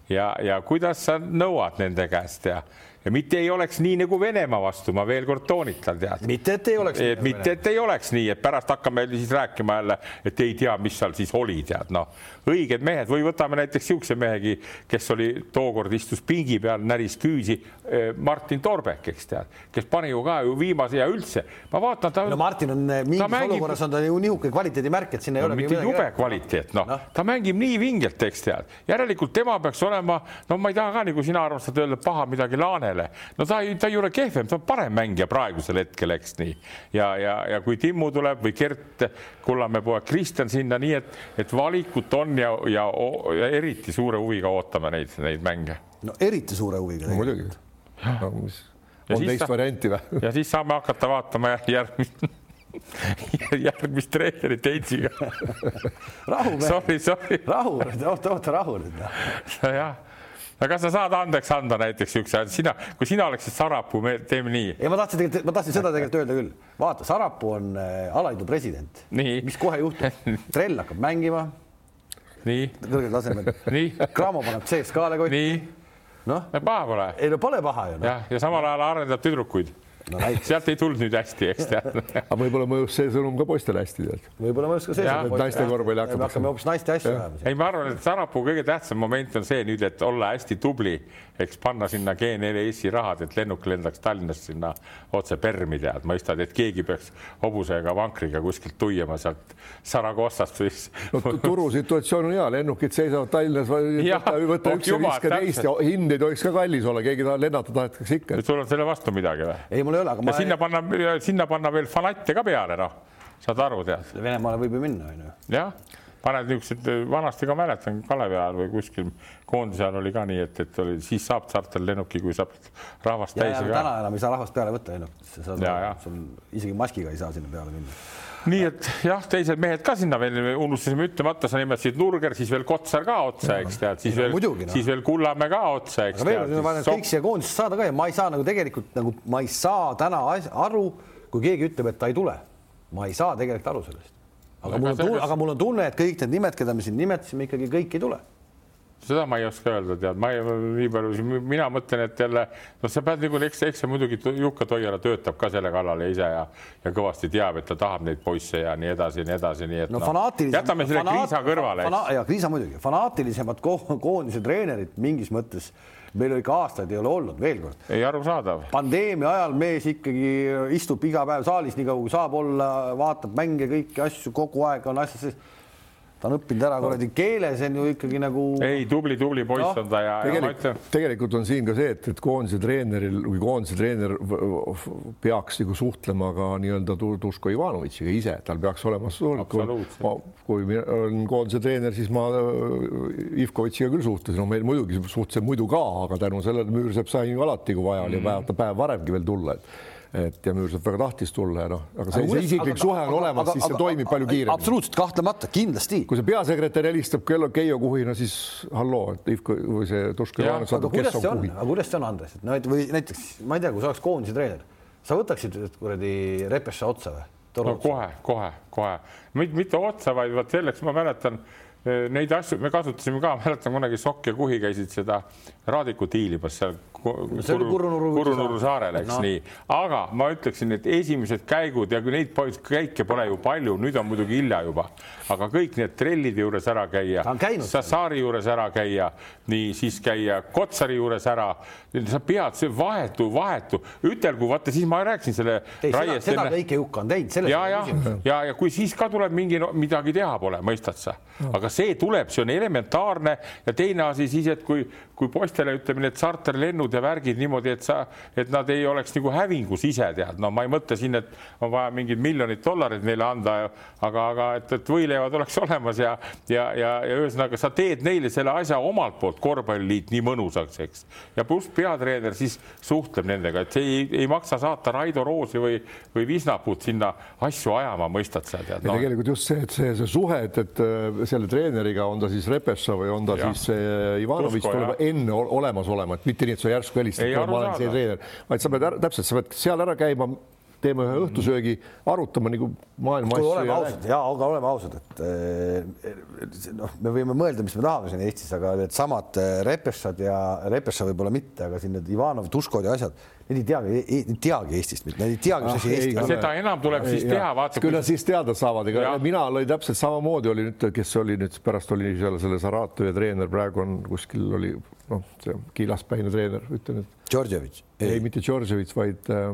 Ja, ja kuidas sa nõuad nende käest? Ja ja mitte ei oleks nii nagu Venemaa vastu, ma veel kord toonitan, tead. mitte, et ei oleks. mitte, et ei oleks nii, et pärast hakkame siis rääkima jälle, et ei tea, mis seal siis oli, tead, noh, õiged mehed või võtame näiteks niisuguse mehegi, kes oli tookord istus pingi peal, näris küüsi. Eh, Martin Torbek, eks tead, kes pani ju ka ju viimase ja üldse, ma vaatan ta. no Martin on eh, mingis mängib... olukorras on ta ju niisugune kvaliteedimärk, et no, ei ole. mitte jube kvaliteet, noh no., ta mängib nii vingelt, eks tead, järelikult tema peaks olema, no ma ei taha ka nagu sina armastad öelda paha midagi Laanele, no ta ei, ta ei ole kehvem, ta on parem mängija praegusel hetkel, eks nii. ja, ja, ja kui Timmu tuleb või Gert Kullamäe poeg Kristjan sinna, nii et, et valikut on ja, ja, ja eriti suure huviga ootame neid, neid mänge. no eriti suure huviga muidugi no,. on teist ta... varianti või? ja siis saame hakata vaatama järgmist järgmist treenerit Heitsiga rahu, rahu, oota, oota, rahu nüüd. jah aga kas sa saad andeks anda näiteks siukse, sina, kui sina oleksid Sarapuu, me teeme nii. ja ma tahtsin tegelikult, ma tahtsin seda tegelikult öelda küll. vaata, Sarapuu on äh, alaliidu president. mis kohe juhtub? trell hakkab mängima. nii. kõrgel tasemel. Cramo paneb CSKA-le kotti. nii. noh. paha pole. ei no pole paha ju no.. jah, ja samal ajal arendab tüdrukuid no, sealt ei tulnud nüüd hästi, eks tead aga võib-olla mõjus see sõnum ka poistele hästi tead. võib-olla mõjus ka see sõnum. naiste korvpalli hakatakse. me hakkame hoopis naiste asju ajama. ei, ma arvan, et Sarapuu kõige tähtsam moment on see nüüd, et olla hästi tubli, eks panna sinna G4S-i rahad, et lennuk lendaks Tallinnast sinna otse Permi tead, mõistad, et keegi peaks hobusega, vankriga kuskilt tuiama sealt Saragossast või no, turusituatsioon on hea, lennukid seisavad Tallinnas, võta, võta üks ja viska teist ja hind ei tohiks ka kallis olla, keegi tahab lennata, tahetakse ikka. sul on selle vastu midagi või? ei, mul ei ole, aga ma. sinna panna, sinna panna veel fanatte ka peale, noh, saad aru, tead. Venemaale võib ju minna, onju. jah, paned niisugused, vanasti ka mäletan Kalevi ajal või kuskil koondise ajal oli ka nii, et, et oli, siis saab charter lennuki, kui saab rahvast täis. täna enam ei saa rahvast peale võtta lennukitesse, sul isegi maskiga ei saa sinna peale minna nii et jah, teised mehed ka sinna veel unustasime ütlemata, sa nimetasid Nurger, siis veel Kotsar ka otsa, eks tead, siis veel, no. siis veel Kullamäe ka otsa, eks tead. kõik siia koondisse saada ka ja ma ei saa nagu tegelikult nagu ma ei saa täna aru, kui keegi ütleb, et ta ei tule. ma ei saa tegelikult aru sellest. aga mul on tunne, aga mul on tunne, et kõik need nimed, keda me siin nimetasime, ikkagi kõik ei tule seda ma ei oska öelda, tead, ma ei, nii palju, mina mõtlen, et jälle, noh, sa pead nagu, eks, eks see muidugi Jukka Toiala töötab ka selle kallal ja ise ja, ja kõvasti teab, et ta tahab neid poisse ja nii edasi, nii edasi, nii et no, no jätame selle fanaat, Kriisa kõrvale. ja Kriisa muidugi, fanaatilisemad ko koondise treenerid mingis mõttes meil ikka aastaid ei ole olnud, veel kord. ei, arusaadav. pandeemia ajal mees ikkagi istub iga päev saalis, nii kaua kui saab olla, vaatab mänge, kõiki asju, kogu aeg on asjas sees ta on õppinud ära kuradi keele, see on ju ikkagi nagu. ei, tubli, tubli poiss no, on ta ja, tegelikult, ja ütlen... tegelikult on siin ka see, et, et koondise treeneril või koondise treener peaks nagu suhtlema ka nii-öelda Duško Ivanovitšiga ise, tal peaks olema. kui olen koondise treener, siis ma äh, Ivkovitšiga küll suhtlesin, no meil muidugi suhtlesin muidu ka, aga tänu sellele Müürsepp sai ju alati, kui vaja oli mm -hmm. päev, päev varemgi veel tulla, et et ja Müürsepp väga tahtis tulla ja noh, aga see, see isiklik aga, suhe on olemas, siis see aga, toimib palju kiiremini. absoluutselt, kahtlemata, kindlasti. kui see peasekretär helistab kello Keijo Kuhina, siis halloo, et Ivko või see Tuško Ivanov saadab, kes on Kuhin. aga kuidas see on, Andres, et no et või näiteks ma ei tea, kui sa oleks koondise treener, sa võtaksid kuradi Repesse otsa või? no kohe, kohe, kohe, mitte otsa, vaid vot selleks ma mäletan neid asju me kasutasime ka, mäletan kunagi Sokk ja Kuhi käisid seda Raadiku diilimas seal Kurunurru saarel, eks no. nii, aga ma ütleksin, et esimesed käigud ja kui neid käike pole ju palju, nüüd on muidugi hilja juba, aga kõik need trellide juures ära käia, Sassari juures ära käia, nii siis käia Kotsari juures ära, sa pead, see vahetu, vahetu, ütelgu, vaata siis ma rääkisin selle. seda, seda kõike Jukka on teinud. ja, ja, ja, ja kui siis ka tuleb mingi no, midagi teha pole, mõistad sa, aga see tuleb, see on elementaarne ja teine asi siis, et kui, kui poistele ütleme, need charterlennud ja värgid niimoodi, et sa, et nad ei oleks nagu hävingus ise tead, no ma ei mõtle siin, et on vaja mingid miljonid dollareid neile anda, aga, aga et, et võileivad oleks olemas ja, ja, ja, ja ühesõnaga sa teed neile selle asja omalt poolt, korvpalliliit nii mõnusaks, eks. ja pluss peatreener siis suhtleb nendega, et ei, ei maksa saata Raido Roosi või, või Visnapuud sinna asju ajama, mõistad sa tead no.. tegelikult just see, et see, see suhe, et, et äh, selle treeneriga on ta siis Repessa või on ta ja. siis äh, Ivanovitš tuleb enne olemas olema, et mitte nii, et sa järsku helistad, ma olen see treener, vaid sa pead ära, täpselt, sa pead seal ära käima teeme ühe õhtusöögi, arutame nagu maailma asju. oleme ausad ja aga oleme ausad, et eh, noh, me võime mõelda, mis me tahame siin Eestis, aga needsamad eh, Repešad ja Repešad võib-olla mitte, aga siin need Ivanov, Tuškod ja asjad, need ei teagi, ei teagi Eestist, need ei teagi, mis asi Ah, ei, Eesti on. seda enam tuleb siis teha, vaata. küll nad siis teada saavad, ega mina olin täpselt samamoodi oli nüüd, kes oli nüüd pärast oli seal selle Saratovi treener, praegu on kuskil oli noh, see kiilaspäine treener, ütle nüüd. Džordževitš. ei, mitte Džordževitš, vaid äh,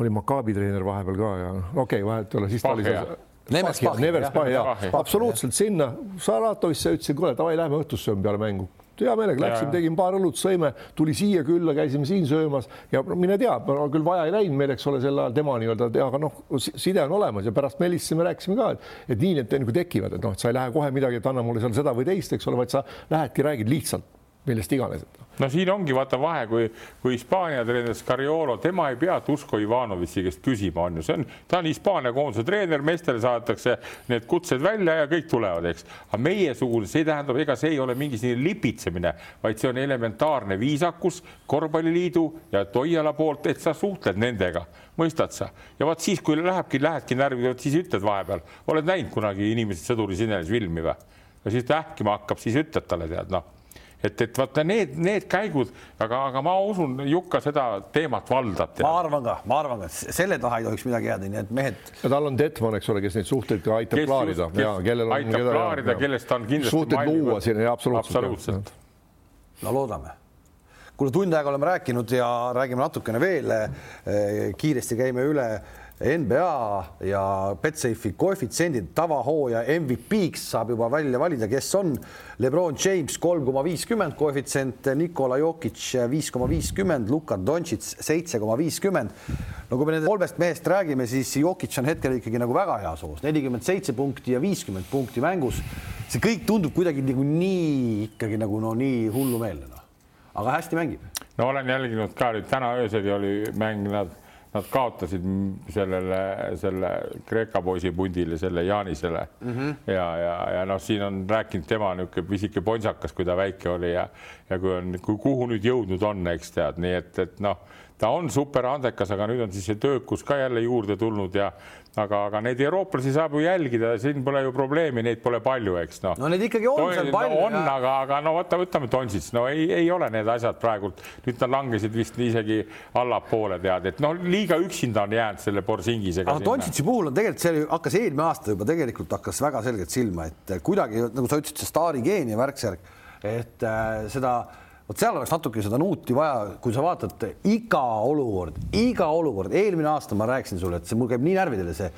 oli Maccabi treener vahepeal ka ja okei okay,, vahet ei ole, siis ta oli seal. Never Spahhi, Never jah, Spahhi. absoluutselt sinna Saratovisse ütlesin, kuule, davai, lähme õhtust sööme peale mängu. hea meelega Ja, läksime, ja. tegime paar õlut, sõime, tuli siia külla, käisime siin söömas ja mine tea, küll vaja ei läinud meil, eks ole, sel ajal tema nii-öelda, aga noh, side on olemas ja pärast me helistasime, rääkisime ka, et, et nii need nagu tekivad, et noh, et sa ei lähe kohe midagi, et anna mulle seal seda või teist, eks ole, vaid sa lähedki, räägid lihtsalt millest iganes. No siin ongi vaata vahe, kui, kui Hispaania treener Scariolo, tema ei pea Tusko Ivanovitši käest küsima, on ju, see on, ta on Hispaania koondise treener, meestele saadetakse need kutsed välja ja kõik tulevad, eks. aga meiesugune, see tähendab, ega see ei ole mingi selline lipitsemine, vaid see on elementaarne viisakus korvpalliliidu ja Toiala poolt, et sa suhtled nendega, mõistad sa? ja vot siis, kui lähebki, lähedki närvi, vot siis ütled vahepeal, oled näinud kunagi inimesed sõduri sinelis filmi või? ja siis ta ähkima hakkab, siis ütled talle, tead noh et, et vaata need, need käigud, aga, aga ma usun, Jukka seda teemat valdab. ma arvan ka, ma arvan ka, et selle taha ei tohiks midagi jääda, nii et mehed. ja tal on Detman, eks ole, kes neid suhteid ka aitab Kes klaarida just- kes ja kellel on. aitab klaarida, kellest ta on kindlasti suhteid luua siin ja absoluutselt. absoluutselt. no loodame. kuule, tund aega oleme rääkinud ja räägime natukene veel. kiiresti käime üle NBA ja Betsafe'i koefitsiendid, tavahooaja MVP-ks saab juba välja valida, kes on Lebron James kolm koma viiskümmend koefitsient, Nikola Jokic viis koma viiskümmend, Luka Doncic seitse koma viiskümmend. no kui me nendest kolmest mehest räägime, siis Jokic on hetkel ikkagi nagu väga hea soos, nelikümmend seitse punkti ja viiskümmend punkti mängus. see kõik tundub kuidagi nagu nii ikkagi nagu no nii hullumeelne noh, aga hästi mängib no olen jälginud ka nüüd täna öösel oli mäng, nad, nad kaotasid sellele, selle Kreeka poisi pundile, selle Jaanisele mm -hmm. ja, ja, ja noh, siin on rääkinud tema niisugune pisike pontsakas, kui ta väike oli ja, ja kui on, kui kuhu nüüd jõudnud on, eks tead, nii et, et noh, ta on super andekas, aga nüüd on siis see töökus ka jälle juurde tulnud ja aga, aga neid eurooplasi saab ju jälgida, siin pole ju probleemi, neid pole palju, eks noh. no neid ikkagi on seal palju. on, aga, aga no vaata, võtame Donsits, no ei, ei ole need asjad praegult, nüüd nad langesid vist isegi allapoole tead, et noh, liiga üksinda on jäänud selle Borsingisega. aga Donsitsi puhul on tegelikult see hakkas eelmine aasta juba tegelikult hakkas väga selgelt silma, et kuidagi nagu sa ütlesid, see staari geeni värk-särk, et äh, seda vot seal oleks natuke seda nuuti vaja, kui sa vaatad iga olukord, iga olukord, eelmine aasta ma rääkisin sulle, et see mul käib nii närvidele see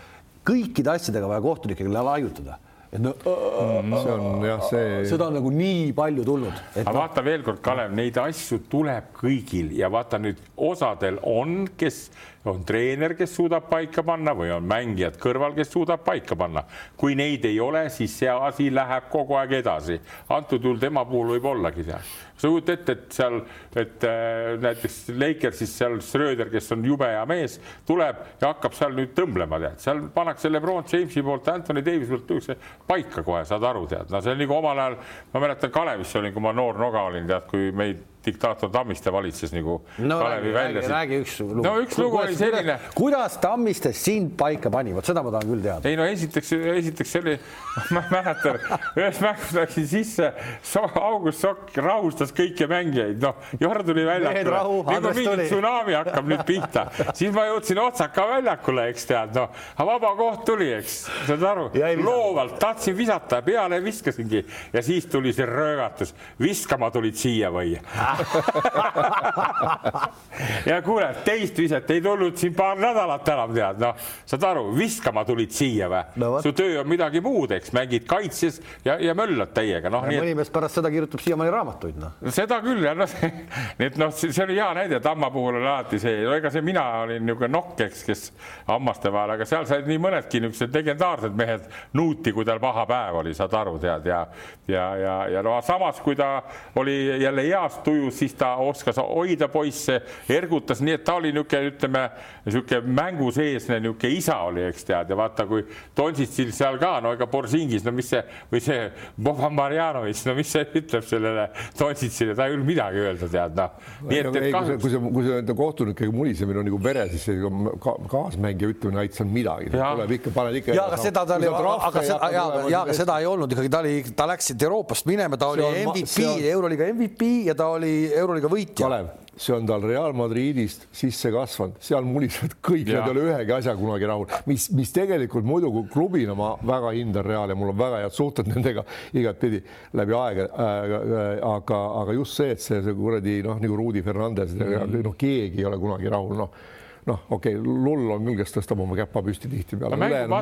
kõikide asjadega vaja kohtunikega laiutada, et no see on jah, see. seda on nagu nii palju tulnud. aga no. vaata veel kord, Kalev, neid asju tuleb kõigil ja vaata nüüd osadel on, kes on treener, kes suudab paika panna või on mängijad kõrval, kes suudab paika panna. kui neid ei ole, siis see asi läheb kogu aeg edasi. antud juhul tema puhul võib ollagi seal. Sa kujuta ette, et seal, et äh, näiteks Lakersis seal Schröder, kes on jube hea mees, tuleb ja hakkab seal nüüd tõmblema, tead, seal pannakse Lebron Jamesi poolt, Anthony Davis poolt tõuse paika kohe, saad aru, tead, no see on nagu omal ajal, ma mäletan Kalevis olin, kui ma noor noga olin, tead, kui meid diktaator Tammiste valitses nagu no, Kalevi räägi, välja. räägi, üks lugu. no üks lugu oli selline. kuidas Tammiste sind paika pani, vot seda ma tahan küll teada. ei no esiteks, esiteks see oli, ma mäletan, ühes mängus läksin sisse, August Sokk rahustas kõiki mängijaid, noh, Jord tuli väljakule. on mingi tsunami hakkab nüüd pihta, siis ma jõudsin Otsaka väljakule, eks tead, noh, vaba koht tuli, eks, saad aru, loovalt tahtsin visata, peale viskasingi ja siis tuli see röögatus, viskama tulid siia või ja kuule, teist viset ei tulnud siin paar nädalat enam tead, noh, saad aru, viskama tulid siia või no,? su töö on midagi muud, eks, mängid kaitses ja, ja möllad täiega, noh. mõni mees pärast seda kirjutab siiamaani raamatuid, noh. seda küll ja noh, nii et noh, see oli hea näide, Tamma puhul oli alati see, no ega see mina olin niisugune nokk, eks, kes hammaste vahel, aga seal said nii mõnedki niisugused legendaarsed mehed nuuti, kui tal paha päev oli, saad aru, tead ja ja, ja, ja no samas, kui ta oli jälle heas tujus siis ta oskas hoida poisse, ergutas, nii et ta oli niisugune, ütleme niisugune mängu seesne niisugune isa oli, eks tead, ja vaata, kui Donsitsil seal ka, no ega Borsingis, no mis see või see Boban Marjanovic, no mis see ütleb sellele Donsitsile, ta ei julge midagi öelda, tead noh. nii et, et kahjuks. kui see, kui see enda kohtunikega mulisemine on nagu vere, siis see ka, kaasmängija ütlemine ei aita midagi, tuleb ikka, paned ikka. ja aga seda ta oli, aga seda, ja, ja aga seda ei olnud ikkagi, ta oli, ta läks siit Euroopast minema, ta oli MVP, Euroliiga MVP ja ta oli Euroliiga võitja. Kalev see on tal Real Madridist sisse kasvanud, seal mulisevad kõik, nad ei ole ühegi asja kunagi rahul, mis, mis tegelikult muidu klubina ma väga hindan Real ja mul on väga head suhted nendega igatpidi läbi aega äh,. aga, aga just see, et see, see kuradi noh, nagu Rudi Fernandez mm, -hmm. noh, keegi ei ole kunagi rahul, noh noh, okei okay,, lull on küll, kes tõstab oma käpa püsti tihtipeale. No,.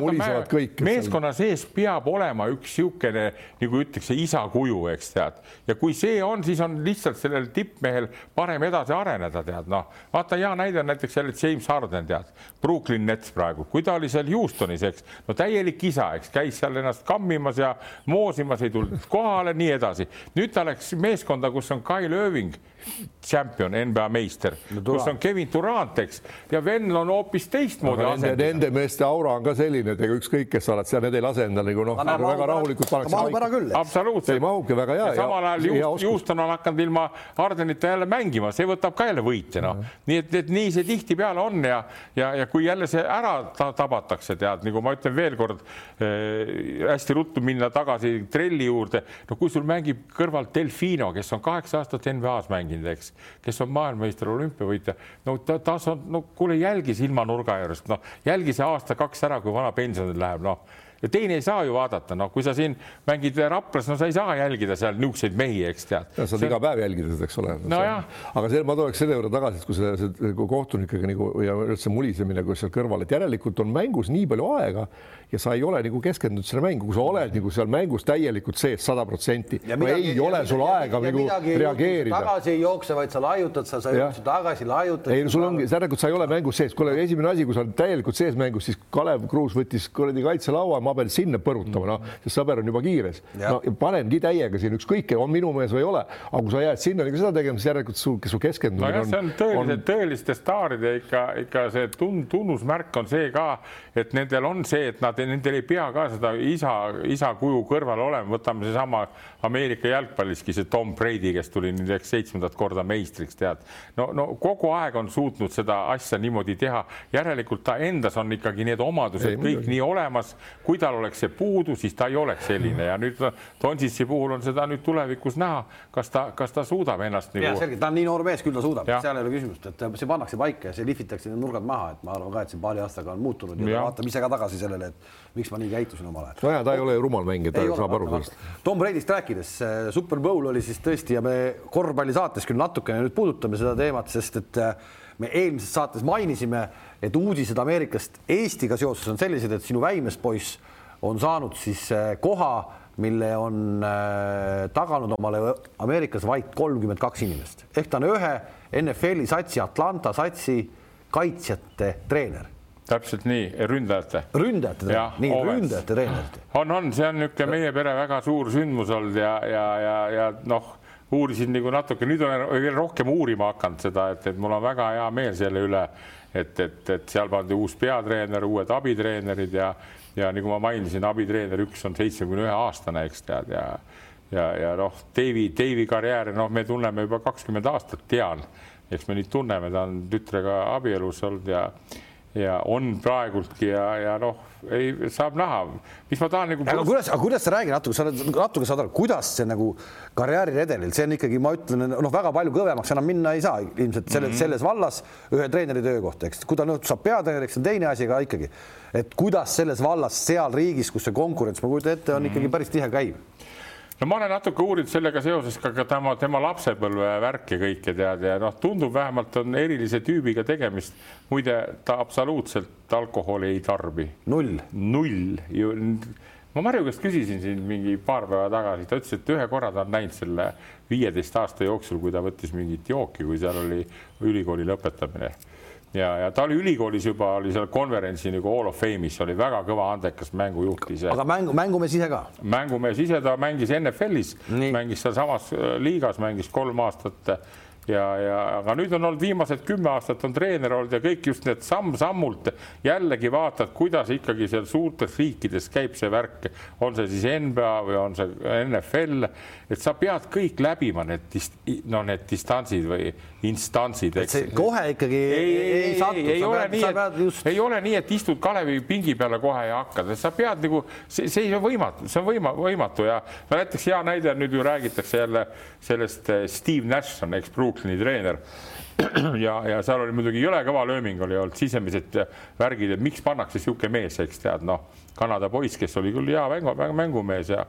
meeskonna sees peab olema üks niisugune, nagu ütleks, isa kuju, eks tead, ja kui see on, siis on lihtsalt sellel tippmehel parem edasi areneda, tead, noh, vaata hea näide on näiteks jälle James Harden, tead, Brooklyn Nets praegu, kui ta oli seal Houstonis, eks, no täielik isa, eks, käis seal ennast kammimas ja moosimas, ei tulnud kohale, nii edasi. nüüd ta läks meeskonda, kus on Kyle Irving tšempion, NBA meister no,, kus on Kevin Durant, eks, ja vennal on hoopis teistmoodi asend. Nende meeste aura on ka selline, et ega ükskõik, kes sa oled seal, need ei lase endale nagu noh, väga rahulikult pannakse. mahub ära küll. absoluutselt. ei mahubki väga hea. samal ajal Houston on hakanud ilma Hardenita jälle mängima, see võtab ka jälle võite, noh. nii et, et nii see tihtipeale on ja, ja, ja kui jälle see ära tabatakse, tead, nagu ma ütlen veelkord äh,, hästi ruttu minna tagasi trelli juurde, no kui sul mängib kõrval Delfino, kes on kaheksa aastat NBA-s mänginud, mänginud, eks, kes on maailmameister, olümpiavõitja. no ta, ta on, no kuule, jälgi silmanurga juurest, noh, jälgi see aasta-kaks ära, kui vana pensionile läheb, noh ja teine ei saa ju vaadata, noh, kui sa siin mängid Raplas, no sa ei saa jälgida seal niisuguseid mehi, eks tead. sa saad see... iga päev jälgida seda, eks ole. nojah. aga see, ma tuleks selle juurde tagasi, et kui see, see kohtunikega nagu ja üldse mulisemine, kui seal kõrval, et järelikult on mängus nii palju aega ja sa ei ole nagu keskendunud selle mängu, kui sa oled nagu seal mängus täielikult sees sada protsenti. ei ole sul aega nagu reageerida. tagasi ei jookse, vaid sa laiutad, sa, sa jooksid tagasi, laiutad. ei, sul ongi, järelikult sa ei ole mängus sees, kuule, esimene asi, kui sa oled täielikult sees mängus, siis Kalev Kruus võttis kuradi kaitselaua, ma pean sinna põrutama, noh, sest sõber on juba kiires. no panengi täiega siin, ükskõik, on minu mees või ei ole, aga kui sa jääd sinna nagu seda tegema, siis järelikult su, su keskendumine no, on. see on tõelise on..., tõeliste staaride ikka, ikka see tun-, tunnusmärk on see ka, et nendel on see, et nad nendel ei pea ka seda isa, isa kuju kõrval olema, võtame seesama Ameerika jalgpalliski see Tom Brady, kes tuli nüüd eks seitsmendat korda meistriks, tead. no, no kogu aeg on suutnud seda asja niimoodi teha, järelikult ta endas on ikkagi need omadused ei, kõik nii olemas, kui tal oleks see puudu, siis ta ei oleks selline. Ja nüüd Tonsitsi puhul on seda nüüd tulevikus näha, kas ta, kas ta suudab ennast nagu. selge, ta on nii noor mees, küll ta suudab, seal ei ole küsimust, et see pannakse paika ja see lihvitakse need nurgad maha, et ma arvan ka, et siin paari aastaga on muutunud ja, ja. vaatame ise ka tagasi sellele, et miks ma nii käitusin omal ajal. nojah, ta ei ole ju rumal mängija, ta ei saab aru sellest. Tom Brady'st rääkides, Super Bowl oli siis tõesti ja me korvpallisaates küll natukene nüüd puudutame seda teemat, sest et äh, me eelmises saates mainisime, et uudised Ameerikast Eestiga seoses on sellised, et sinu väimespoiss on saanud siis äh, koha, mille on äh, taganud omale Ameerikas vaid kolmkümmend kaks inimest ehk ta on ühe NFL-i satsi, Atlanta satsi kaitsjate treener täpselt nii, ründajate. ründajate nii Ovens. ründajate treener. on, on, see on niisugune meie pere väga suur sündmus olnud ja, ja, ja, ja noh, uurisin nagu natuke, nüüd olen veel rohkem uurima hakanud seda, et, et mul on väga hea meel selle üle, et, et, et seal pandi uus peatreener, uued abitreenerid ja, ja nagu ma mainisin, abitreener üks on seitsmekümne ühe aastane, eks tead ja ja, ja noh, Deivi, Deivi karjääri, noh, me tunneme juba kakskümmend aastat, tean, eks me nüüd tunneme, ta on tütrega abielus olnud ja ja on praegultki ja, ja noh, ei saab näha, mis ma tahan nagu. aga kuidas, aga kuidas sa räägi natuke, sa oled natuke saad aru, kuidas see nagu karjääriredelil, see on ikkagi, ma ütlen, noh, väga palju kõvemaks enam minna ei saa ilmselt selles mm, -hmm. selles vallas ühe treeneri töökohta, eks, kui ta nüüd saab peatreeneriks, on teine asi, aga ikkagi, et kuidas selles vallas seal riigis, kus see konkurents, ma kujutan ette, on mm -hmm. ikkagi päris tihe käiv no ma olen natuke uurinud sellega seoses ka, ka tema, tema lapsepõlve värki kõike tead ja noh, tundub vähemalt on erilise tüübiga tegemist. muide, ta absoluutselt alkoholi ei tarbi. null. null ju. ma Marju käest küsisin siin mingi paar päeva tagasi, ta ütles, et ühe korra ta on näinud selle viieteist aasta jooksul, kui ta võttis mingit jooki, kui seal oli ülikooli lõpetamine ja, ja ta oli ülikoolis juba oli seal konverentsi nagu Hall of Fame'is, oli väga kõva andekas mängujuht ise. aga mängu, mängumees ise ka? mängumees ise, ta mängis NFL-is, mängis sealsamas äh, liigas, mängis kolm aastat ja, ja aga nüüd on olnud viimased kümme aastat on treener olnud ja kõik just need samm-sammult jällegi vaatad, kuidas ikkagi seal suurtes riikides käib see värk, on see siis NBA või on see NFL, et sa pead kõik läbima need no need distantsid või instantsid. kohe ikkagi ei, ei, ei, ei, ei ole nii, et just... ei ole nii, et istud Kalevi pingi peale kohe ja hakkad, sa pead nagu, see, see on võimatu, see on võima, võimatu ja no näiteks hea näide nüüd ju räägitakse jälle sellest eh, Steve Nash on eks Brooklyni treener. Ja, ja seal oli muidugi jõle kõva lööming oli olnud sisemised värgid, et miks pannakse niisugune mees, eks tead, noh, Kanada poiss, kes oli küll hea mängu, mängumees ja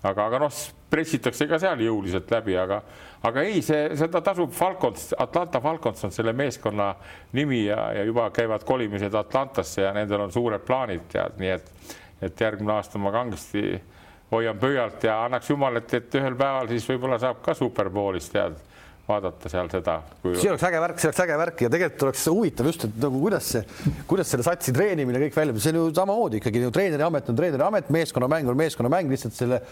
aga, aga noh, pressitakse ka seal jõuliselt läbi, aga, aga ei, see, seda tasub Falcons, Atlanta Falcons on selle meeskonna nimi ja, ja juba käivad kolimised Atlantasse ja nendel on suured plaanid, tead, nii et, et järgmine aasta ma kangesti hoian pöialt ja annaks jumal, et, et ühel päeval siis võib-olla saab ka superbowlis tead vaadata seal seda kui.... see oleks äge värk, see oleks äge värk ja tegelikult oleks huvitav just, et nagu kuidas see, kuidas selle satsi treenimine kõik välja, see on ju samamoodi ikkagi ju treeneri amet on treeneri amet, meeskonnamäng on meeskonnamäng, lihtsalt selle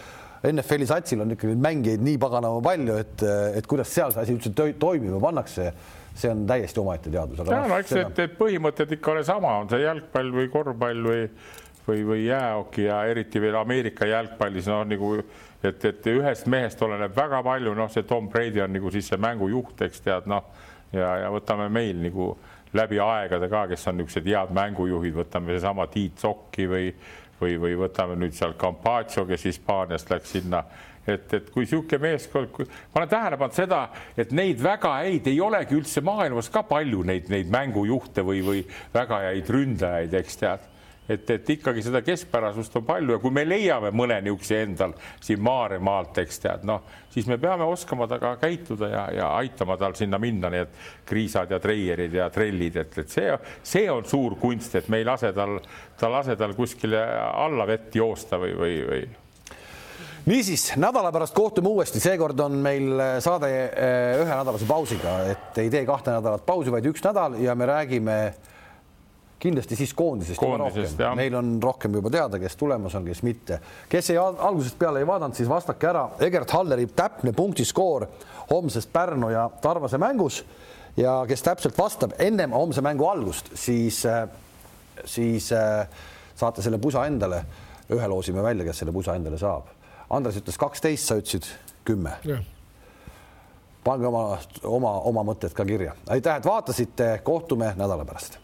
NFL-i satsil on ikkagi mängijaid nii paganama palju, et, et kuidas seal see asi üldse toimima pannakse, see on täiesti omaette teadus. ja no eks need, need põhimõtted ikka ole sama, on see jalgpall või korvpall või või, või jäähoki ja eriti veel Ameerika jalgpallis, noh nagu et, et ühest mehest oleneb väga palju, noh, see Tom Brady on nagu siis see mängujuht, eks tead, noh ja, ja võtame meil nagu läbi aegade ka, kes on niisugused head mängujuhid, võtame seesama Tiit Sokki või või, või võtame nüüd seal Campaccio, kes Hispaaniast läks sinna, et, et kui niisugune meeskond, ma olen tähele pannud seda, et neid väga häid ei olegi üldse maailmas ka palju neid, neid mängujuhte või, või väga häid ründajaid, eks tead et, et ikkagi seda keskpärasust on palju ja kui me leiame mõne niisuguse endal siin Maaremaalt, eks tead, noh, siis me peame oskama temaga käituda ja, ja aitama tal sinna minna, nii et kriisad ja treierid ja trellid, et, et see, see on suur kunst, et me ei lase tal, ta lase tal kuskile alla vett joosta või, või, või. Niisiis, nädala pärast kohtume uuesti, seekord on meil saade eh, ühenädalase pausiga, et ei tee kahte nädalat pausi, vaid üks nädal ja me räägime kindlasti siis koondisest, koondisest. meil on rohkem juba teada, kes tulemas on, kes mitte. kes ei algusest peale ei vaadanud, siis vastake ära. Egert Halleri täpne punktiskoor homsest Pärnu ja Tarvase mängus ja kes täpselt vastab ennem homse mängu algust, siis, äh, siis äh, saate selle pusa endale. ühe loosime välja, kes selle pusa endale saab. Andres ütles kaksteist, sa ütlesid kümme pange oma, oma, oma mõtted ka kirja. aitäh, et vaatasite, kohtume nädala pärast